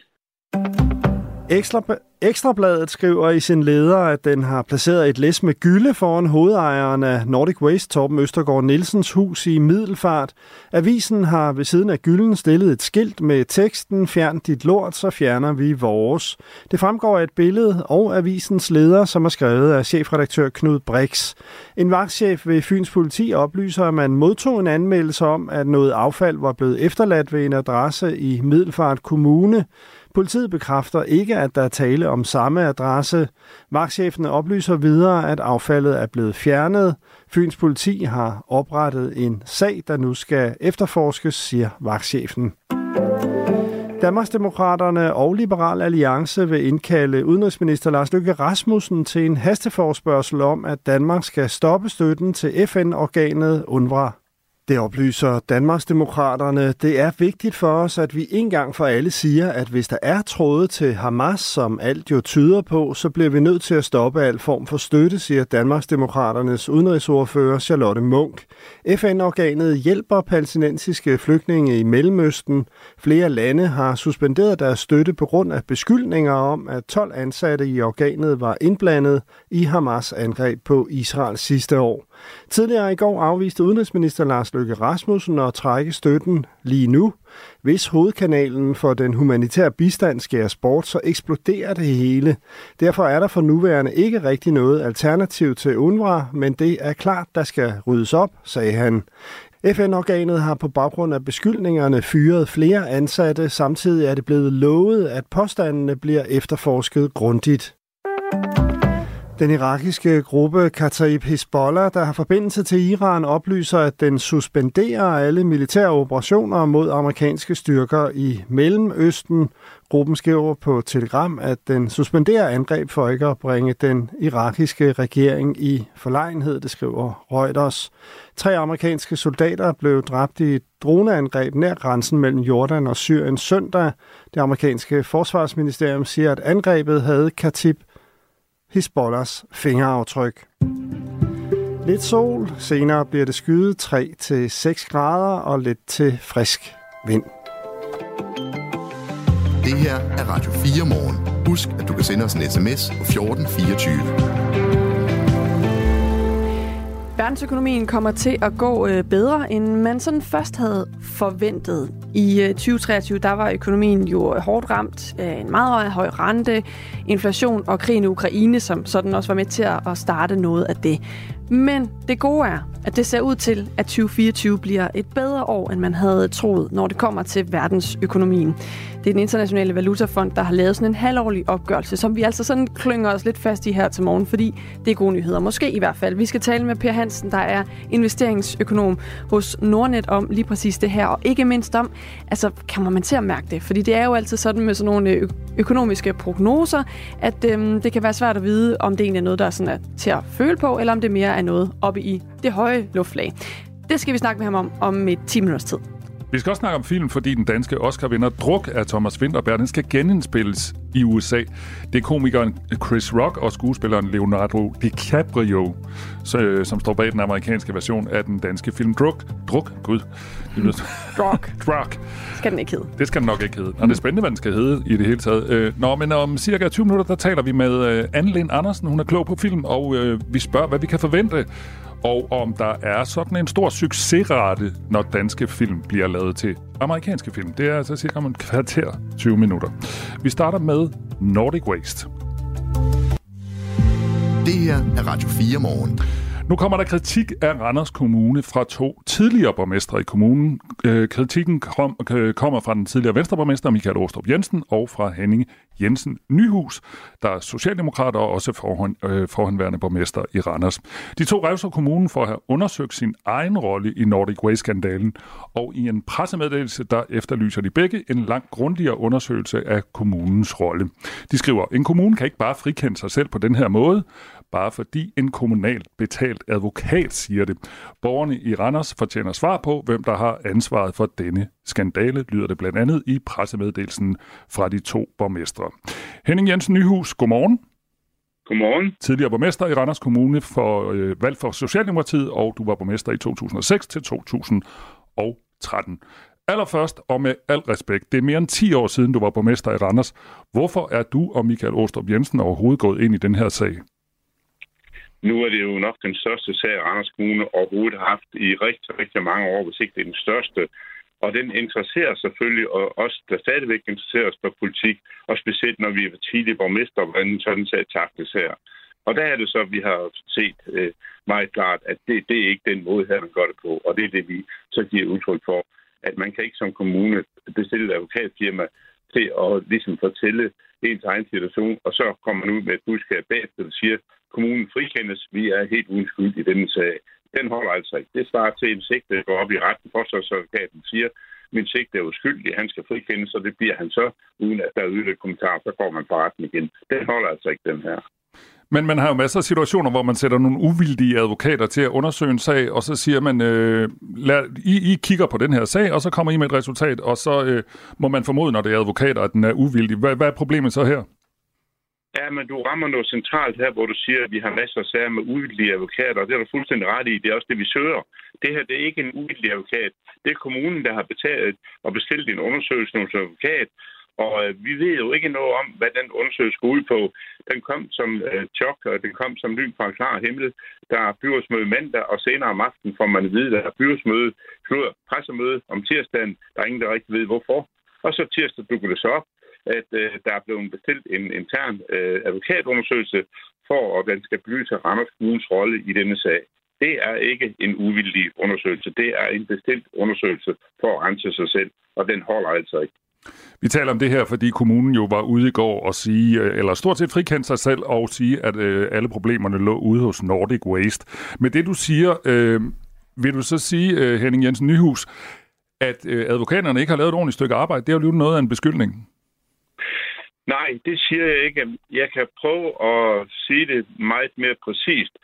Ekstra, Ekstrabladet skriver i sin leder, at den har placeret et læs med gylde foran hovedejeren af Nordic Waste, Torben Østergaard Nielsens hus i Middelfart. Avisen har ved siden af gylden stillet et skilt med teksten Fjern dit lort, så fjerner vi vores. Det fremgår af et billede og avisens leder, som er skrevet af chefredaktør Knud Brix. En vagtchef ved Fyns politi oplyser, at man modtog en anmeldelse om, at noget affald var blevet efterladt ved en adresse i Middelfart Kommune. Politiet bekræfter ikke, at der er tale om samme adresse. Vagtchefen oplyser videre, at affaldet er blevet fjernet. Fyns politi har oprettet en sag, der nu skal efterforskes, siger vagtchefen. Danmarksdemokraterne og Liberal Alliance vil indkalde udenrigsminister Lars Løkke Rasmussen til en hasteforspørgsel om, at Danmark skal stoppe støtten til FN-organet UNRWA. Det oplyser Danmarksdemokraterne. Det er vigtigt for os, at vi en gang for alle siger, at hvis der er tråde til Hamas, som alt jo tyder på, så bliver vi nødt til at stoppe al form for støtte, siger Danmarksdemokraternes udenrigsordfører Charlotte Munk. FN-organet hjælper palæstinensiske flygtninge i Mellemøsten. Flere lande har suspenderet deres støtte på grund af beskyldninger om, at 12 ansatte i organet var indblandet i Hamas angreb på Israel sidste år. Tidligere i går afviste udenrigsminister Lars Løkke Rasmussen at trække støtten lige nu. Hvis hovedkanalen for den humanitære bistand skæres bort, så eksploderer det hele. Derfor er der for nuværende ikke rigtig noget alternativ til UNRWA, men det er klart, der skal ryddes op, sagde han. FN-organet har på baggrund af beskyldningerne fyret flere ansatte. Samtidig er det blevet lovet, at påstandene bliver efterforsket grundigt. Den irakiske gruppe Kataib Hezbollah, der har forbindelse til Iran, oplyser, at den suspenderer alle militære operationer mod amerikanske styrker i Mellemøsten. Gruppen skriver på Telegram, at den suspenderer angreb for ikke at bringe den irakiske regering i forlegenhed, det skriver Reuters. Tre amerikanske soldater blev dræbt i et droneangreb nær grænsen mellem Jordan og Syrien søndag. Det amerikanske forsvarsministerium siger, at angrebet havde Khatib Hezbollahs fingeraftryk. Lidt sol, senere bliver det skyet 3-6 grader og lidt til frisk vind. Det her er Radio 4 morgen. Husk, at du kan sende os en sms på 1424. Verdensøkonomien kommer til at gå øh, bedre, end man sådan først havde forventet. I øh, 2023 der var økonomien jo hårdt ramt af en meget høj rente, inflation og krigen i Ukraine, som sådan også var med til at starte noget af det. Men det gode er, at det ser ud til, at 2024 bliver et bedre år, end man havde troet, når det kommer til verdensøkonomien. Det er den internationale valutafond, der har lavet sådan en halvårlig opgørelse, som vi altså sådan klynger os lidt fast i her til morgen, fordi det er gode nyheder. Måske i hvert fald. Vi skal tale med Per Hansen, der er investeringsøkonom hos Nordnet om lige præcis det her, og ikke mindst om, altså kan man til at mærke det? Fordi det er jo altid sådan med sådan nogle ø- økonomiske prognoser, at øhm, det kan være svært at vide, om det egentlig er noget, der er sådan er til at føle på, eller om det mere er noget oppe i det høje luftlag. Det skal vi snakke med ham om om et 10 minutters tid. Vi skal også snakke om film, fordi den danske Oscar-vinder Druk af Thomas Winterberg, den skal genindspilles i USA. Det er komikeren Chris Rock og skuespilleren Leonardo DiCaprio, som står bag den amerikanske version af den danske film Druk. Druk? Gud. Druk. Druk. Skal den ikke hedde. Det skal den nok ikke hedde. Og det er spændende, hvad den skal hedde i det hele taget. Nå, men om cirka 20 minutter, der taler vi med Anne Lind Andersen. Hun er klog på film, og vi spørger, hvad vi kan forvente og om der er sådan en stor succesrate, når danske film bliver lavet til amerikanske film. Det er altså cirka om en kvarter 20 minutter. Vi starter med Nordic Waste. Det her er Radio 4 morgen. Nu kommer der kritik af Randers Kommune fra to tidligere borgmestre i kommunen. Øh, kritikken kom, øh, kommer fra den tidligere venstreborgmester Michael Åstrup Jensen og fra Henning Jensen Nyhus, der er socialdemokrater og også forhånd, øh, forhåndværende borgmester i Randers. De to revser kommunen for at have undersøgt sin egen rolle i Nordic Way-skandalen, og i en pressemeddelelse, der efterlyser de begge en langt grundigere undersøgelse af kommunens rolle. De skriver, en kommune kan ikke bare frikende sig selv på den her måde, bare fordi en kommunalt betalt advokat siger det. Borgerne i Randers fortjener svar på, hvem der har ansvaret for denne skandale, lyder det blandt andet i pressemeddelelsen fra de to borgmestre. Henning Jensen Nyhus, godmorgen. Godmorgen. Tidligere borgmester i Randers Kommune for øh, valg for Socialdemokratiet, og du var borgmester i 2006 til 2013. Allerførst, og med al respekt, det er mere end 10 år siden, du var borgmester i Randers. Hvorfor er du og Michael Åstrup Jensen overhovedet gået ind i den her sag? Nu er det jo nok den største sag, Randers Kommune overhovedet har haft i rigtig, rigtig mange år, hvis ikke det er den største. Og den interesserer selvfølgelig og os, der stadigvæk interesserer os for politik, og specielt når vi er tidlige borgmester, hvordan sådan sag taktes her. Og der er det så, at vi har set øh, meget klart, at det, det er ikke den måde her, man gør det på. Og det er det, vi så giver udtryk for, at man kan ikke som kommune bestille et advokatfirma til at ligesom fortælle ens egen situation, og så kommer man ud med et budskab bagefter, der siger, kommunen frikendes, vi er helt uden skyld i denne sag. Den holder altså ikke. Det svarer til en sigte, der går op i retten. Forsvarsadvokaten siger, min sigte er uskyldig, han skal frikendes, og det bliver han så, uden at der er yderligere kommentarer, så går man på retten igen. Den holder altså ikke, den her. Men man har jo masser af situationer, hvor man sætter nogle uvildige advokater til at undersøge en sag, og så siger man, øh, lad, I, I kigger på den her sag, og så kommer I med et resultat, og så øh, må man formode, når det er advokater, at den er uvildig. Hvad, hvad er problemet så her? Ja, men du rammer noget centralt her, hvor du siger, at vi har masser af sager med uvildige advokater, og det er du fuldstændig ret i. Det er også det, vi søger. Det her det er ikke en uvildig advokat. Det er kommunen, der har betalt og bestilt en undersøgelse hos advokat, og øh, vi ved jo ikke noget om, hvad den undersøgelse skulle ud på. Den kom som øh, chok, og den kom som lyn fra en klar himmel. Der er byrådsmøde mandag, og senere om aftenen får man at vide, at der er byrådsmøde, slutter pressemøde om tirsdagen. Der er ingen, der rigtig ved, hvorfor. Og så tirsdag dukker det så op, at øh, der er blevet bestilt en intern øh, advokatundersøgelse for, at den skal belyse Randers Kommunes rolle i denne sag. Det er ikke en uvildig undersøgelse. Det er en bestilt undersøgelse for at rense sig selv, og den holder altså ikke. Vi taler om det her, fordi kommunen jo var ude i går og sige, øh, eller stort set frikendte sig selv og sige, at øh, alle problemerne lå ude hos Nordic Waste. Men det du siger, øh, vil du så sige, øh, Henning Jensen Nyhus, at øh, advokaterne ikke har lavet et ordentligt stykke arbejde, det er jo noget af en beskyldning. Nej, det siger jeg ikke. Jeg kan prøve at sige det meget mere præcist.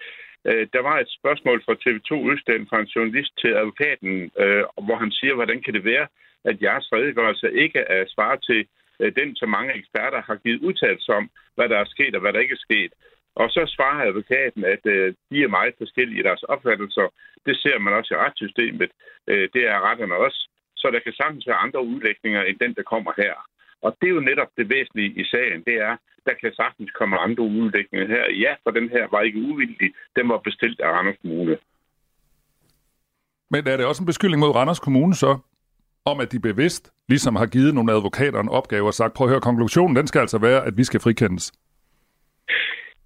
Øh, der var et spørgsmål fra TV2 Østland fra en journalist til advokaten, øh, hvor han siger, hvordan kan det være, at jeres redegørelse ikke er svar til øh, den, som mange eksperter har givet udtalelse om, hvad der er sket og hvad der ikke er sket. Og så svarer advokaten, at de er meget forskellige i deres opfattelser. Det ser man også i retssystemet. Det er retterne også. Så der kan sagtens være andre udlægninger end den, der kommer her. Og det er jo netop det væsentlige i sagen, det er, der kan sagtens komme andre udlægninger her. Ja, for den her var ikke uvildig. Den var bestilt af Randers Kommune. Men er det også en beskyldning mod Randers Kommune så, om at de bevidst ligesom har givet nogle advokater en opgave og sagt, prøv at høre, konklusionen den skal altså være, at vi skal frikendes?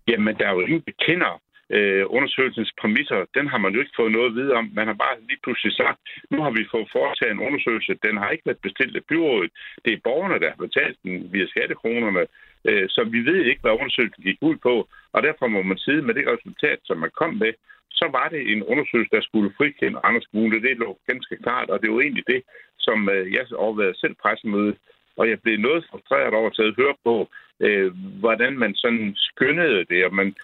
Jamen, der er jo ingen bekender øh, undersøgelsens præmisser, den har man jo ikke fået noget at vide om. Man har bare lige pludselig sagt, nu har vi fået foretaget en undersøgelse. Den har ikke været bestilt af byrådet. Det er borgerne, der har betalt den via skattekronerne. Øh, så vi ved ikke, hvad undersøgelsen gik ud på. Og derfor må man sidde med det resultat, som man kom med. Så var det en undersøgelse, der skulle frikende Anders Kommune. Det lå ganske klart, og det var egentlig det, som øh, jeg overvejede selv pressemøde. Og jeg blev noget frustreret over at høre på, øh, hvordan man sådan skyndede det, og man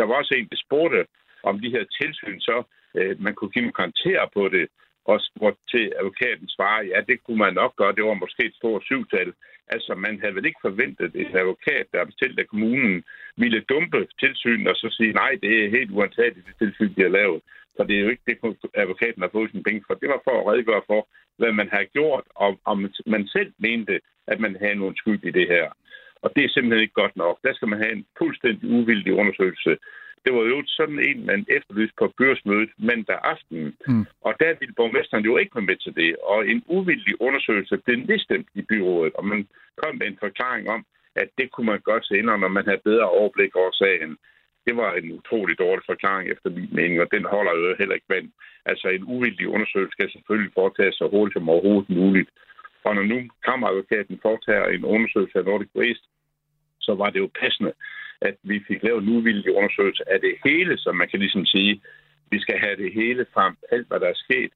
der var også en, der spurgte om de her tilsyn, så øh, man kunne give en karakterer på det, og hvor til advokaten svarer, ja, det kunne man nok gøre, det var måske et stort syvtal. Altså, man havde vel ikke forventet, at en advokat, der er bestilt af kommunen, ville dumpe tilsynet og så sige, nej, det er helt uantageligt, det tilsyn, de har lavet. For det er jo ikke det, advokaten har fået sin penge for. Det var for at redegøre for, hvad man har gjort, og om man selv mente, at man havde nogen skyld i det her. Og det er simpelthen ikke godt nok. Der skal man have en fuldstændig uvildig undersøgelse. Det var jo sådan en, man efterlyste på børsmødet mandag aften. Mm. Og der ville borgmesteren jo ikke være med til det. Og en uvildig undersøgelse blev nedstemt i byrådet, og man kom med en forklaring om, at det kunne man godt senere, når man havde bedre overblik over sagen. Det var en utrolig dårlig forklaring efter min mening, og den holder jo heller ikke vand. Altså en uvildig undersøgelse skal selvfølgelig foretages så hurtigt som overhovedet muligt. Og når nu kammeradvokaten foretager en undersøgelse af Nordic Waste, så var det jo passende, at vi fik lavet en uvildig undersøgelse af det hele, som man kan ligesom sige, vi skal have det hele frem, alt hvad der er sket.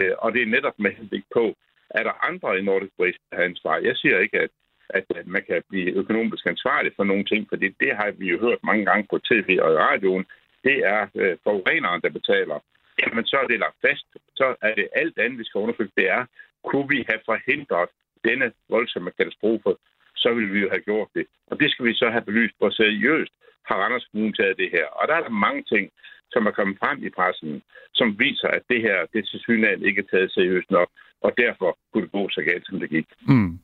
Øh, og det er netop med henblik på, er der andre i Nordic Waste, der har ansvar? Jeg siger ikke, at, at man kan blive økonomisk ansvarlig for nogle ting, for det har vi jo hørt mange gange på tv og i radioen. Det er øh, forureneren, der betaler. Jamen, så er det lagt fast. Så er det alt andet, vi skal undersøge. Det er, kunne vi have forhindret denne voldsomme katastrofe, så ville vi jo have gjort det. Og det skal vi så have belyst, hvor seriøst har Randers Kommune taget det her. Og der er der mange ting, som er kommet frem i pressen, som viser, at det her, det til synligheden ikke er taget seriøst nok og derfor kunne det gå så galt, som det gik. Mm.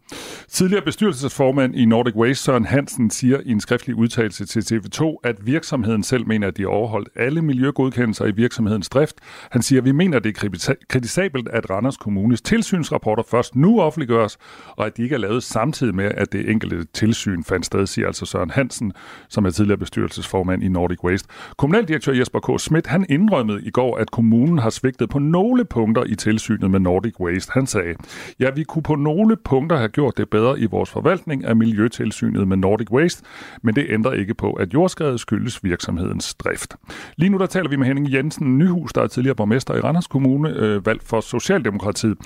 Tidligere bestyrelsesformand i Nordic Waste, Søren Hansen, siger i en skriftlig udtalelse til TV2, at virksomheden selv mener, at de har overholdt alle miljøgodkendelser i virksomhedens drift. Han siger, at vi mener, at det er kritisabelt, at Randers Kommunes tilsynsrapporter først nu offentliggøres, og at de ikke er lavet samtidig med, at det enkelte tilsyn fandt sted, siger altså Søren Hansen, som er tidligere bestyrelsesformand i Nordic Waste. Kommunaldirektør Jesper K. Schmidt, han indrømmede i går, at kommunen har svigtet på nogle punkter i tilsynet med Nordic Waste Han sagde, ja, vi kunne på nogle punkter have gjort det bedre i vores forvaltning af Miljøtilsynet med Nordic Waste, men det ændrer ikke på, at jordskredet skyldes virksomhedens drift. Lige nu der taler vi med Henning Jensen Nyhus, der er tidligere borgmester i Randers Kommune, øh, valgt for Socialdemokratiet.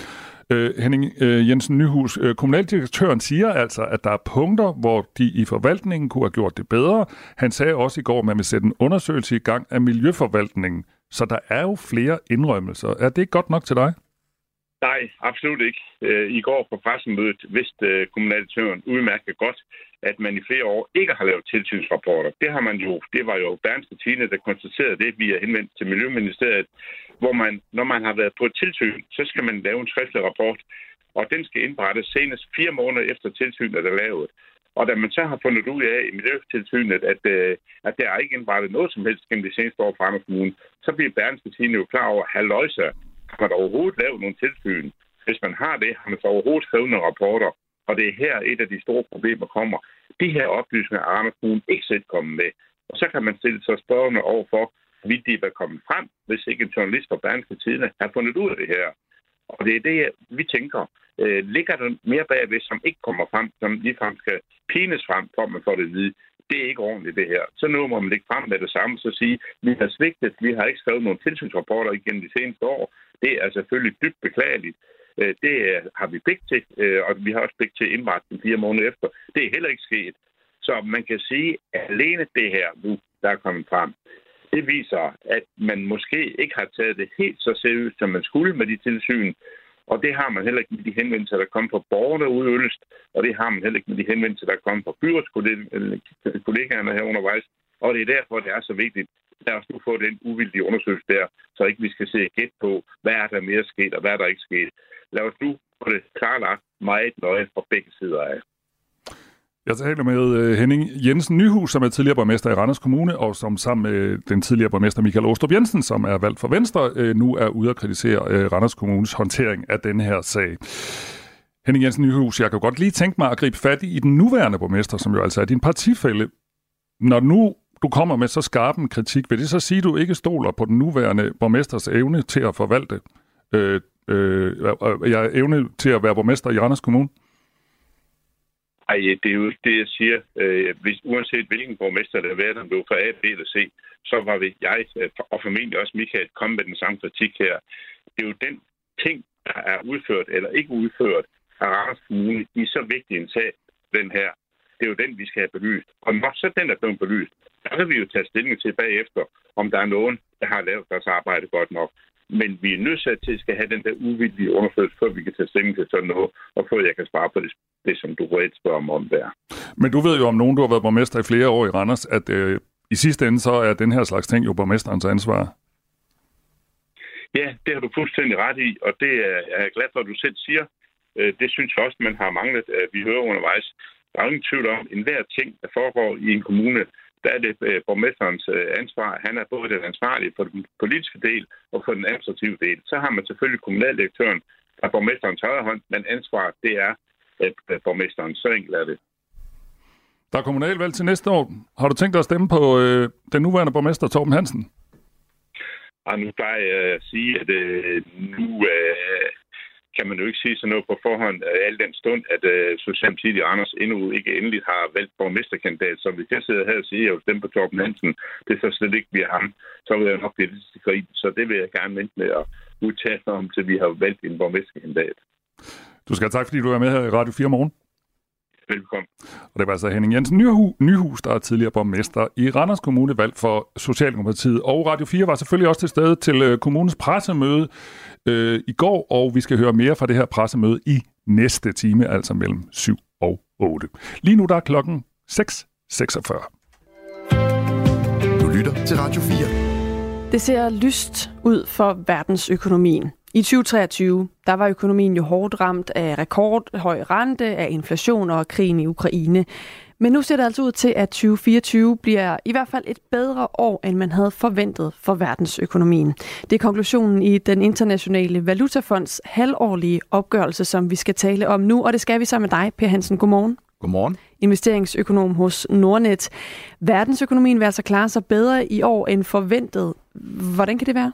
Øh, Henning øh, Jensen Nyhus, øh, kommunaldirektøren siger altså, at der er punkter, hvor de i forvaltningen kunne have gjort det bedre. Han sagde også i går, at man vil sætte en undersøgelse i gang af miljøforvaltningen. Så der er jo flere indrømmelser. Er det ikke godt nok til dig? Nej, absolut ikke. Øh, I går på pressemødet vidste øh, kommunaldirektøren udmærket godt, at man i flere år ikke har lavet tilsynsrapporter. Det har man jo, det var jo Bernske Tine, der konstaterede det via henvendt til Miljøministeriet, hvor man, når man har været på et tilsyn, så skal man lave en skriftlig rapport, og den skal indberettes senest fire måneder efter tilsynet er lavet. Og da man så har fundet ud af i Miljøtilsynet, at, øh, at der er ikke indberettet noget som helst gennem de seneste år fra Kommune, så bliver Bernske Tine jo klar over, at man overhovedet lavet nogle tilsyn? Hvis man har det, har man så overhovedet skrevet nogle rapporter. Og det er her et af de store problemer kommer. De her oplysninger er Anders Kuhn ikke selv kommet med. Og så kan man stille sig spørgende over for, hvorvidt de være kommet frem, hvis ikke en journalist fra Berlingske Tidene har fundet ud af det her. Og det er det, vi tænker. Øh, ligger der mere bagved, som ikke kommer frem, som ligefrem skal pines frem, for at man får det at vide det er ikke ordentligt det her. Så nu må man ikke frem med det samme, så sige, vi har svigtet, vi har ikke skrevet nogen tilsynsrapporter igennem de seneste år. Det er selvfølgelig dybt beklageligt. Øh, det har vi pligt til, øh, og vi har også pligt til at den fire måneder efter. Det er heller ikke sket. Så man kan sige, at alene det her nu, der er kommet frem, det viser, at man måske ikke har taget det helt så seriøst, som man skulle med de tilsyn, og det har man heller ikke med de henvendelser, der kommer fra borgerne ude i Ølst, og det har man heller ikke med de henvendelser, der kommer fra byrådskollegaerne her undervejs. Og det er derfor, det er så vigtigt, lad os nu få den uvildige undersøgelse der, så ikke vi skal se gæt på, hvad er der mere sket, og hvad er der ikke sket. Lad os nu få det klarlagt meget nøje fra begge sider af. Jeg taler med øh, Henning Jensen Nyhus, som er tidligere borgmester i Randers Kommune, og som sammen med den tidligere borgmester Michael Åstrup Jensen, som er valgt for Venstre, øh, nu er ude at kritisere øh, Randers Kommunes håndtering af den her sag. Henning Jensen Nyhus, jeg kan godt lige tænke mig at gribe fat i den nuværende borgmester, som jo altså er din partifælde. Når nu du kommer med så skarp en kritik, vil det så sige, at du ikke stoler på den nuværende borgmesters evne til at forvalte, øh, øh, jeg evne til at være borgmester i Randers Kommune? Ej, det er jo ikke det, jeg siger. Øh, hvis, uanset hvilken borgmester der har været, om det var fra A, B eller C, så var vi, jeg øh, og formentlig også Michael komme med den samme kritik her. Det er jo den ting, der er udført eller ikke udført af Randers Kommune i så vigtig en sag, den her. Det er jo den, vi skal have belyst. Og når så den er blevet belyst, så kan vi jo tage stilling til bagefter, om der er nogen, der har lavet deres arbejde godt nok. Men vi er nødt til at skal have den der uvildige undersøgelse, før vi kan tage stilling til sådan noget, og før jeg kan svare på det, det som du reelt spørger om, om der. Men du ved jo om nogen, du har været borgmester i flere år i Randers, at øh, i sidste ende så er den her slags ting jo borgmesterens ansvar. Ja, det har du fuldstændig ret i, og det er jeg glad for, at du selv siger. Øh, det synes jeg også, man har manglet, at vi hører undervejs. Der er ingen tvivl om, at enhver ting, der foregår i en kommune, der er det øh, borgmesterens øh, ansvar. Han er både den ansvarlige for den politiske del og for den administrative del. Så har man selvfølgelig kommunaldirektøren, der er borgmesterens højre hånd, men ansvar, det er borgmesteren. Så enkelt er det. Der er kommunalvalg til næste år. Har du tænkt dig at stemme på øh, den nuværende borgmester, Torben Hansen? Og nu plejer jeg at sige, at øh, nu øh, kan man jo ikke sige sådan noget på forhånd, øh, al den stund, at øh, Socialdemokratiet i Anders endnu ikke endelig har valgt borgmesterkandidat. Så hvis jeg sidder her og siger, at jeg vil stemme på Torben Hansen, det er så slet ikke bliver ham, så vil jeg nok blive lidt til Så det vil jeg gerne vente med at udtale om, til vi har valgt en borgmesterkandidat. Du skal have tak, fordi du er med her i Radio 4 morgen. Velkommen. Og det var altså Henning Jensen Nyhus, Nyhus, der er tidligere borgmester i Randers Kommune, valgt for Socialdemokratiet. Og Radio 4 var selvfølgelig også til stede til øh, kommunens pressemøde øh, i går, og vi skal høre mere fra det her pressemøde i næste time, altså mellem 7 og 8. Lige nu der er klokken 6.46. Du lytter til Radio 4. Det ser lyst ud for verdensøkonomien. I 2023, der var økonomien jo hårdt ramt af rekordhøj rente, af inflation og krigen i Ukraine. Men nu ser det altså ud til, at 2024 bliver i hvert fald et bedre år, end man havde forventet for verdensøkonomien. Det er konklusionen i den internationale valutafonds halvårlige opgørelse, som vi skal tale om nu, og det skal vi så med dig, Per Hansen. Godmorgen. Godmorgen. Investeringsøkonom hos Nordnet. Verdensøkonomien vil altså klare sig bedre i år end forventet. Hvordan kan det være?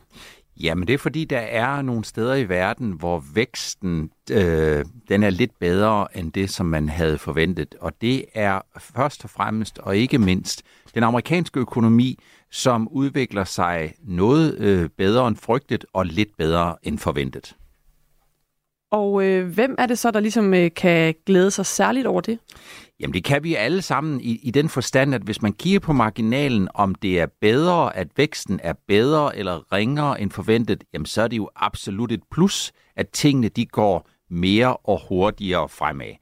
Jamen det er fordi, der er nogle steder i verden, hvor væksten øh, den er lidt bedre end det, som man havde forventet. Og det er først og fremmest og ikke mindst den amerikanske økonomi, som udvikler sig noget øh, bedre end frygtet og lidt bedre end forventet. Og øh, hvem er det så, der ligesom øh, kan glæde sig særligt over det? Jamen det kan vi alle sammen i, i den forstand, at hvis man kigger på marginalen, om det er bedre, at væksten er bedre eller ringere end forventet, jamen så er det jo absolut et plus, at tingene de går mere og hurtigere fremad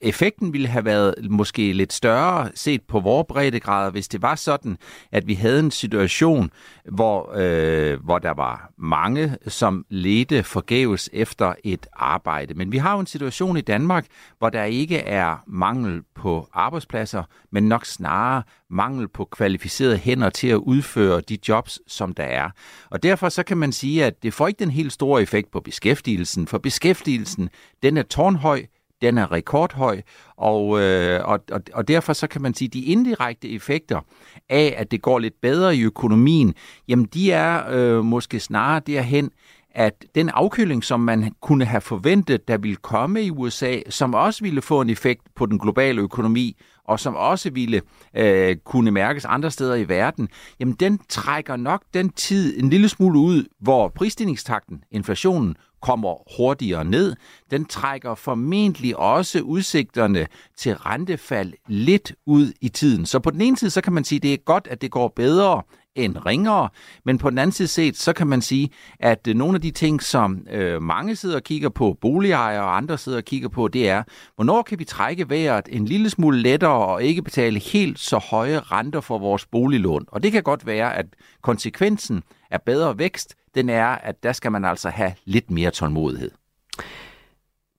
effekten ville have været måske lidt større set på vores breddegrader, hvis det var sådan, at vi havde en situation, hvor, øh, hvor der var mange, som ledte forgæves efter et arbejde. Men vi har jo en situation i Danmark, hvor der ikke er mangel på arbejdspladser, men nok snarere mangel på kvalificerede hænder til at udføre de jobs, som der er. Og derfor så kan man sige, at det får ikke den helt store effekt på beskæftigelsen, for beskæftigelsen den er tårnhøj, den er rekordhøj, og, øh, og, og, og derfor så kan man sige, at de indirekte effekter af, at det går lidt bedre i økonomien, jamen de er øh, måske snarere derhen, at den afkøling, som man kunne have forventet, der ville komme i USA, som også ville få en effekt på den globale økonomi, og som også ville øh, kunne mærkes andre steder i verden, jamen den trækker nok den tid en lille smule ud, hvor prisstigningstakten, inflationen, kommer hurtigere ned. Den trækker formentlig også udsigterne til rentefald lidt ud i tiden. Så på den ene side, så kan man sige, at det er godt, at det går bedre end ringere, men på den anden side set, så kan man sige, at øh, nogle af de ting, som øh, mange sidder og kigger på, boligejere og andre sidder og kigger på, det er, hvornår kan vi trække vejret en lille smule lettere og ikke betale helt så høje renter for vores boliglån. Og det kan godt være, at konsekvensen er bedre vækst, den er, at der skal man altså have lidt mere tålmodighed.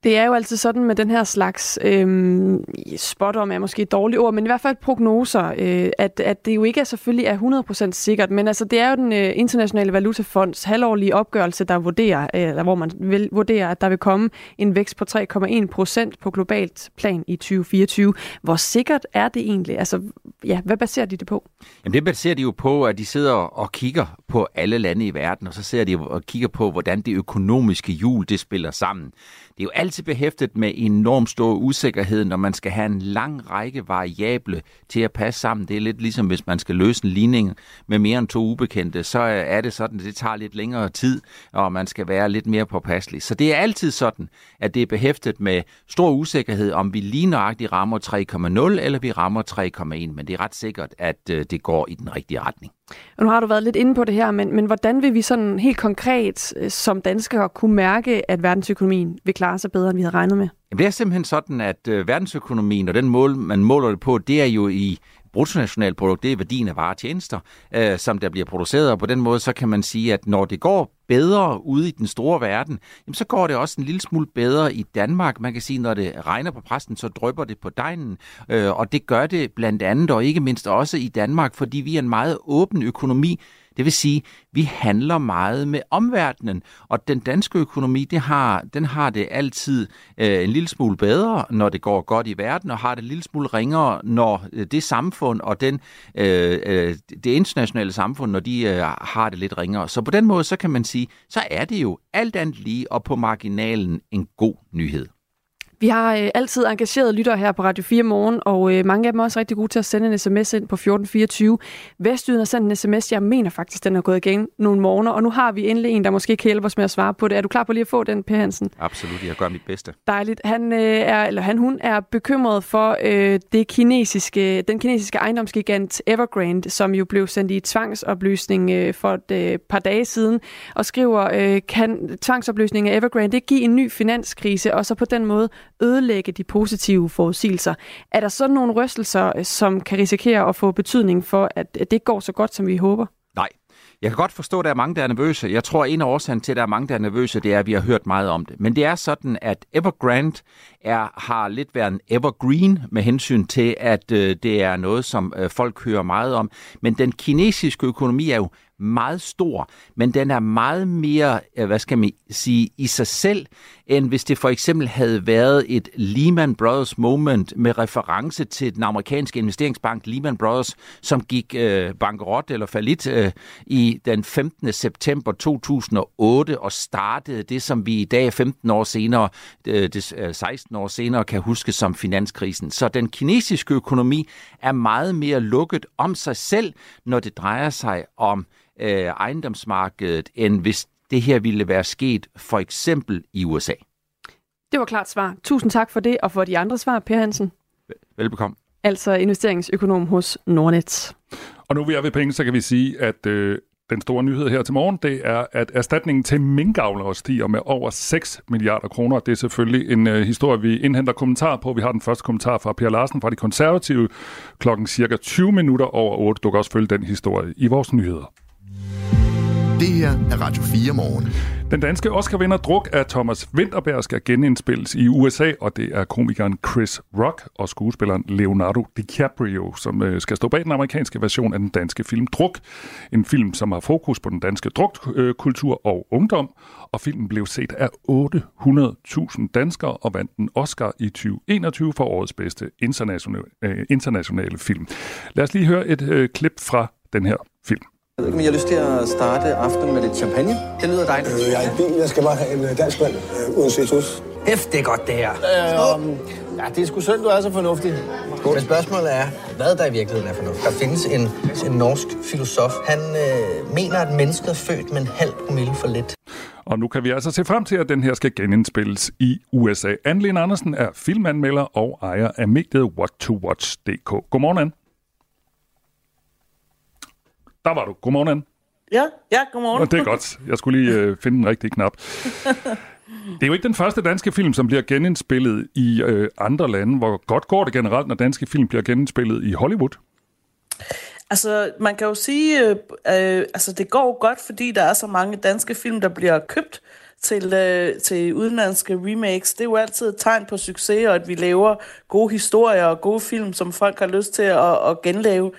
Det er jo altid sådan med den her slags øhm, spot om er måske et dårligt ord, men i hvert fald prognoser, øh, at, at det jo ikke er selvfølgelig er 100% sikkert, men altså det er jo den øh, internationale valutafonds halvårlige opgørelse, der vurderer, øh, eller hvor man vil vurdere, at der vil komme en vækst på 3,1% på globalt plan i 2024. Hvor sikkert er det egentlig? Altså, ja, hvad baserer de det på? Jamen det baserer de jo på, at de sidder og kigger på alle lande i verden, og så ser de og kigger på, hvordan det økonomiske hjul det spiller sammen. Det er jo altid behæftet med enormt stor usikkerhed, når man skal have en lang række variable til at passe sammen. Det er lidt ligesom, hvis man skal løse en ligning med mere end to ubekendte, så er det sådan, at det tager lidt længere tid, og man skal være lidt mere påpasselig. Så det er altid sådan, at det er behæftet med stor usikkerhed, om vi lige nøjagtigt rammer 3,0 eller vi rammer 3,1, men det er ret sikkert, at øh, det går i den rigtige retning. Og nu har du været lidt inde på det her, men, men hvordan vil vi sådan helt konkret øh, som danskere kunne mærke, at verdensøkonomien vil klare sig bedre, end vi havde regnet med? Jamen, det er simpelthen sådan, at øh, verdensøkonomien og den mål, man måler det på, det er jo i bruttonationalprodukt, det er værdien af varer og tjenester, øh, som der bliver produceret, og på den måde så kan man sige, at når det går bedre ude i den store verden, jamen så går det også en lille smule bedre i Danmark. Man kan sige, når det regner på præsten, så drøber det på dejen, øh, og det gør det blandt andet og ikke mindst også i Danmark, fordi vi er en meget åben økonomi, det vil sige, vi handler meget med omverdenen, og den danske økonomi, det har, den har det altid øh, en lille smule bedre, når det går godt i verden, og har det en lille smule ringere, når øh, det samfund og den, øh, øh, det internationale samfund, når de øh, har det lidt ringere. Så på den måde, så kan man sige, så er det jo alt andet lige og på marginalen en god nyhed. Vi har øh, altid engageret lyttere her på Radio 4 Morgen, og øh, mange af dem er også rigtig gode til at sende en sms ind på 1424. Vestjyden har sendt en sms, jeg mener faktisk, den er gået igen nogle morgener, og nu har vi endelig en, der måske kan hjælpe os med at svare på det. Er du klar på lige at få den, Per Hansen? Absolut, jeg gør mit bedste. Dejligt. Han, øh, er, eller han hun er bekymret for øh, det kinesiske, den kinesiske ejendomsgigant Evergrande, som jo blev sendt i tvangsopløsning øh, for et øh, par dage siden, og skriver, øh, kan tvangsopløsning af Evergrande det give en ny finanskrise, og så på den måde ødelægge de positive forudsigelser. Er der sådan nogle rystelser, øh, som kan risikere at få betydning for, at det ikke går så godt, som vi håber? Nej. Jeg kan godt forstå, at der er mange, der er nervøse. Jeg tror, at en af årsagen til, at der er mange, der er nervøse, det er, at vi har hørt meget om det. Men det er sådan, at Evergrande er, har lidt været en evergreen med hensyn til, at øh, det er noget, som øh, folk hører meget om. Men den kinesiske økonomi er jo meget stor, men den er meget mere, øh, hvad skal man sige, i sig selv, end hvis det for eksempel havde været et Lehman Brothers moment med reference til den amerikanske investeringsbank Lehman Brothers, som gik øh, bankerot eller falit øh, i den 15. september 2008 og startede det, som vi i dag 15 år senere, øh, det, øh, 16 år senere kan huske som finanskrisen. Så den kinesiske økonomi er meget mere lukket om sig selv, når det drejer sig om øh, ejendomsmarkedet, end hvis det her ville være sket for eksempel i USA. Det var klart svar. Tusind tak for det, og for de andre svar, Per Hansen. Velbekomme. Altså investeringsøkonom hos Nordnet. Og nu vi er ved penge, så kan vi sige, at øh, den store nyhed her til morgen, det er, at erstatningen til minkavlere stiger med over 6 milliarder kroner. Det er selvfølgelig en øh, historie, vi indhenter kommentar på. Vi har den første kommentar fra Per Larsen fra De Konservative klokken cirka 20 minutter over 8. Du kan også følge den historie i vores nyheder. Det her er Radio 4 morgen. Den danske Oscar-vinder Druk af Thomas Winterberg skal genindspilles i USA, og det er komikeren Chris Rock og skuespilleren Leonardo DiCaprio, som øh, skal stå bag den amerikanske version af den danske film Druk. En film, som har fokus på den danske drukkultur og ungdom, og filmen blev set af 800.000 danskere og vandt en Oscar i 2021 for årets bedste internationale, øh, internationale film. Lad os lige høre et øh, klip fra den her film. Jeg ved ikke, om I har lyst til at starte aftenen med lidt champagne. Det lyder dejligt. Øh, jeg er i bil. Jeg skal bare have en øh, dansk mand øh, uden citrus. Hæft, det er godt, det her. Øh, ja, det er sgu synd, du er så fornuftig. Skål. Men spørgsmålet er, hvad der i virkeligheden er fornuftigt. Der findes en, en norsk filosof. Han øh, mener, at mennesket er født med en halv promille for lidt. Og nu kan vi altså se frem til, at den her skal genindspilles i USA. Anne Andersen er filmanmelder og ejer af mediet WhatToWatch.dk. Godmorgen, Anne. Der var du. Godmorgen, Anne. Ja, ja, godmorgen. Og det er godt. Jeg skulle lige øh, finde den rigtige knap. Det er jo ikke den første danske film, som bliver genindspillet i øh, andre lande. Hvor godt går det generelt, når danske film bliver genindspillet i Hollywood? Altså, man kan jo sige, øh, øh, altså det går godt, fordi der er så mange danske film, der bliver købt til, øh, til udenlandske remakes. Det er jo altid et tegn på succes, og at vi laver gode historier og gode film, som folk har lyst til at, at genlave.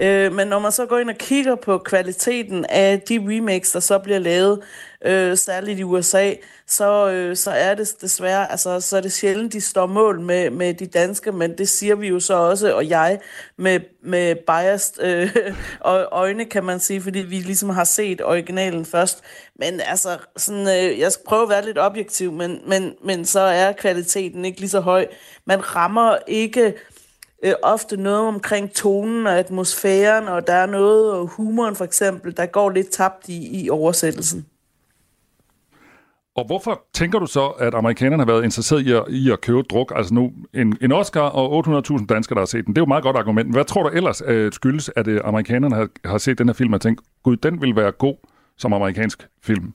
Øh, men når man så går ind og kigger på kvaliteten af de remakes, der så bliver lavet, øh, særligt i USA, så, øh, så er det desværre, altså, så er det sjældent, de står mål med, med de danske, men det siger vi jo så også, og jeg med, med biased øh, øjne, kan man sige, fordi vi ligesom har set originalen først. Men altså, sådan, øh, jeg skal prøve at være lidt objektiv, men, men, men så er kvaliteten ikke lige så høj. Man rammer ikke øh, ofte noget omkring tonen og atmosfæren, og der er noget, og humoren for eksempel, der går lidt tabt i, i oversættelsen. Og hvorfor tænker du så, at amerikanerne har været interesseret i at, i at købe druk? Altså nu en, en Oscar og 800.000 danskere, der har set den. Det er jo et meget godt argument. Men hvad tror du ellers øh, skyldes, at øh, amerikanerne har, har set den her film og tænkt, gud, den vil være god som amerikansk film?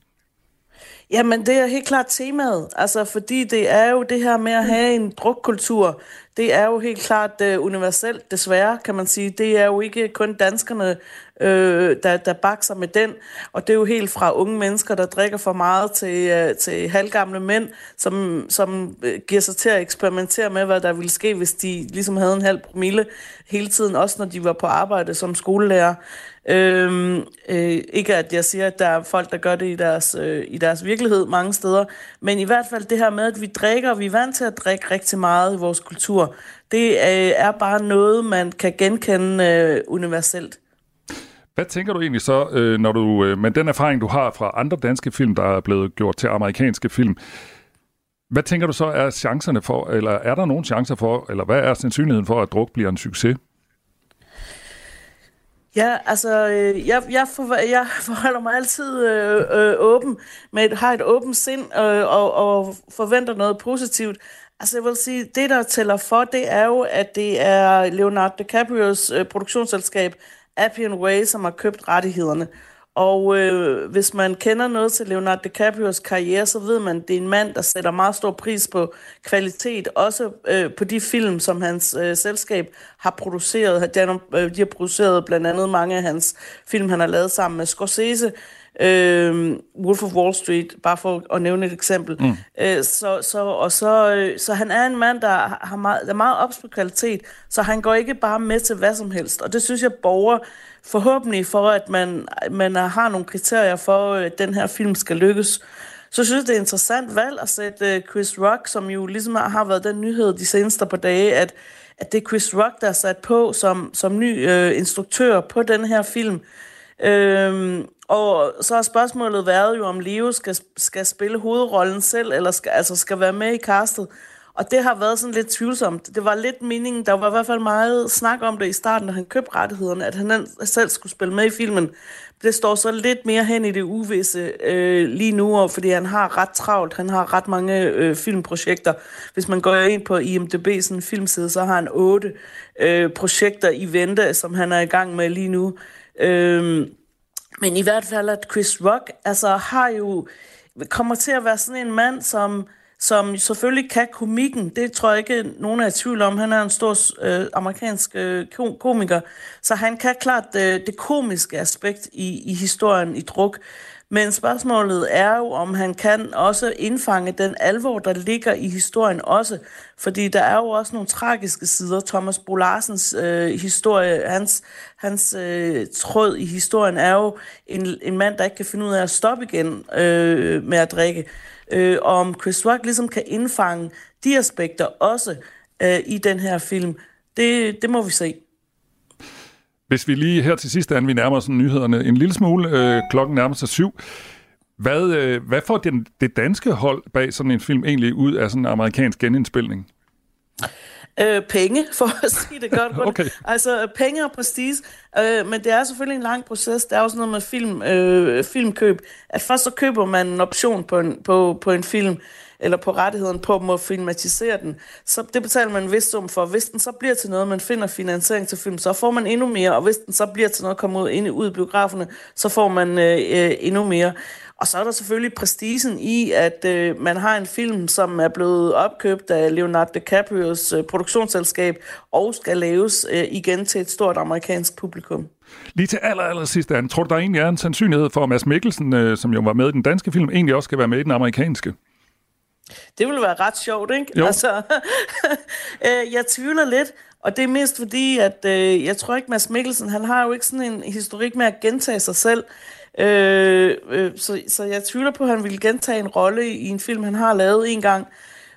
Jamen, det er helt klart temaet. Altså, fordi det er jo det her med at have en drukkultur. Det er jo helt klart uh, universelt, desværre, kan man sige. Det er jo ikke kun danskerne, øh, der, der bakser med den. Og det er jo helt fra unge mennesker, der drikker for meget, til, uh, til halvgamle mænd, som, som uh, giver sig til at eksperimentere med, hvad der ville ske, hvis de ligesom havde en halv promille hele tiden, også når de var på arbejde som skolelærer. Øhm, øh, ikke at jeg siger, at der er folk, der gør det i deres, øh, i deres virkelighed mange steder, men i hvert fald det her med, at vi drikker, vi er vant til at drikke rigtig meget i vores kultur, det øh, er bare noget, man kan genkende øh, universelt. Hvad tænker du egentlig så, øh, når du øh, med den erfaring, du har fra andre danske film, der er blevet gjort til amerikanske film, hvad tænker du så er chancerne for, eller er der nogen chancer for, eller hvad er sandsynligheden for, at druk bliver en succes? Ja, altså, øh, jeg, jeg, for, jeg forholder mig altid øh, øh, åben, med et, har et åbent sind øh, og, og forventer noget positivt. Altså, jeg vil sige, det der tæller for, det er jo, at det er Leonardo DiCaprios øh, produktionsselskab Appian Way, som har købt rettighederne. Og øh, hvis man kender noget til Leonardo DiCaprios karriere, så ved man, at det er en mand, der sætter meget stor pris på kvalitet, også øh, på de film, som hans øh, selskab har produceret. De har, øh, de har produceret blandt andet mange af hans film, han har lavet sammen med Scorsese, øh, Wolf of Wall Street, bare for at nævne et eksempel. Mm. Øh, så, så, og så, øh, så han er en mand, der, har meget, der er meget ops på kvalitet, så han går ikke bare med til hvad som helst. Og det synes jeg borger forhåbentlig for, at man, man har nogle kriterier for, at den her film skal lykkes. Så synes jeg, det er interessant valg at sætte øh, Chris Rock, som jo ligesom har været den nyhed de seneste par dage, at, at det er Chris Rock, der er sat på som, som ny øh, instruktør på den her film. Øhm, og så har spørgsmålet været jo, om Leo skal, skal spille hovedrollen selv, eller skal, altså skal være med i castet. Og det har været sådan lidt tvivlsomt. Det var lidt meningen, der var i hvert fald meget snak om det i starten, da han købte rettighederne, at han selv skulle spille med i filmen. Det står så lidt mere hen i det uvisse øh, lige nu, fordi han har ret travlt. Han har ret mange øh, filmprojekter. Hvis man går ind på IMDb, sådan en filmside, så har han otte øh, projekter i vente, som han er i gang med lige nu. Øh, men i hvert fald, at Chris Rock altså, har jo kommer til at være sådan en mand, som som selvfølgelig kan komikken. Det tror jeg ikke, nogen er i tvivl om. Han er en stor øh, amerikansk øh, komiker, så han kan klart øh, det komiske aspekt i, i historien i druk. Men spørgsmålet er jo, om han kan også indfange den alvor, der ligger i historien også. Fordi der er jo også nogle tragiske sider. Thomas Bolarsens øh, historie, hans, hans øh, tråd i historien er jo en, en mand, der ikke kan finde ud af at stoppe igen øh, med at drikke øh, og om Chris Rock ligesom kan indfange de aspekter også øh, i den her film, det, det må vi se. Hvis vi lige her til sidst, vi nærmer os nyhederne en lille smule, øh, klokken nærmer sig syv. Hvad, øh, hvad får den, det danske hold bag sådan en film egentlig ud af sådan en amerikansk genindspilning? øh, penge, for at sige det godt. okay. Altså penge og prestige. Øh, men det er selvfølgelig en lang proces. Det er også noget med film, øh, filmkøb. At først så køber man en option på en, på, på en film eller på rettigheden på at må filmatisere den. Så det betaler man en vis sum for. Hvis den så bliver til noget, man finder finansiering til film, så får man endnu mere, og hvis den så bliver til noget, kommer ud, ind, ud i biograferne, så får man øh, øh, endnu mere. Og så er der selvfølgelig prestigen i, at øh, man har en film, som er blevet opkøbt af Leonardo DiCaprios øh, produktionsselskab, og skal laves øh, igen til et stort amerikansk publikum. Lige til aller, aller sidst, Anne, tror du, der egentlig er en sandsynlighed for, at Mads Mikkelsen, øh, som jo var med i den danske film, egentlig også skal være med i den amerikanske? Det ville være ret sjovt, ikke? Jo. Altså, øh, jeg tvivler lidt, og det er mest fordi, at øh, jeg tror ikke, Mads Mikkelsen, han har jo ikke sådan en historik med at gentage sig selv. Øh, øh, så, så jeg tvivler på, at han ville gentage en rolle i en film, han har lavet en gang.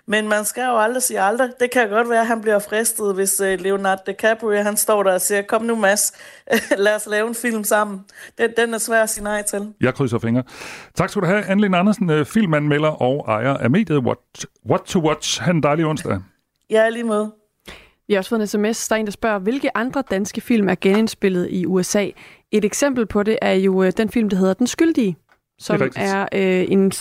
Men man skal jo aldrig sige aldrig. Det kan godt være, at han bliver fristet, hvis øh, Leonardo DiCaprio han står der og siger, kom nu Mads, lad os lave en film sammen. Den, den er svær at sige nej til. Jeg krydser fingre. Tak skal du have, Anne Andersen, øh, filmanmelder og ejer af mediet What, What to Watch. Ha' en dejlig onsdag. Ja, lige måde. Vi har også fået en sms, der er en, der spørger, hvilke andre danske film er genindspillet i USA? Et eksempel på det er jo øh, den film, der hedder Den Skyldige, som Det er er, øh, en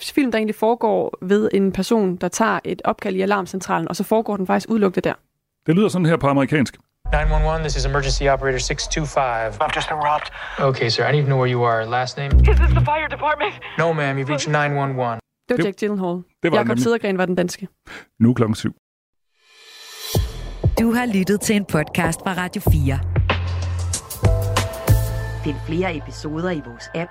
film, der egentlig foregår ved en person, der tager et opkald i alarmcentralen, og så foregår den faktisk udelukket der. Det lyder sådan her på amerikansk. 911, this is emergency operator 625. I've just been robbed. Okay, sir, I need to know where you are. Last name? Is this the fire department? No, ma'am, you've reached 911. Det var Jack Gyllenhaal. det var Jakob. Sedergren var den danske. Nu klokken syv. Du har lyttet til en podcast fra Radio 4. Find flere episoder i vores app,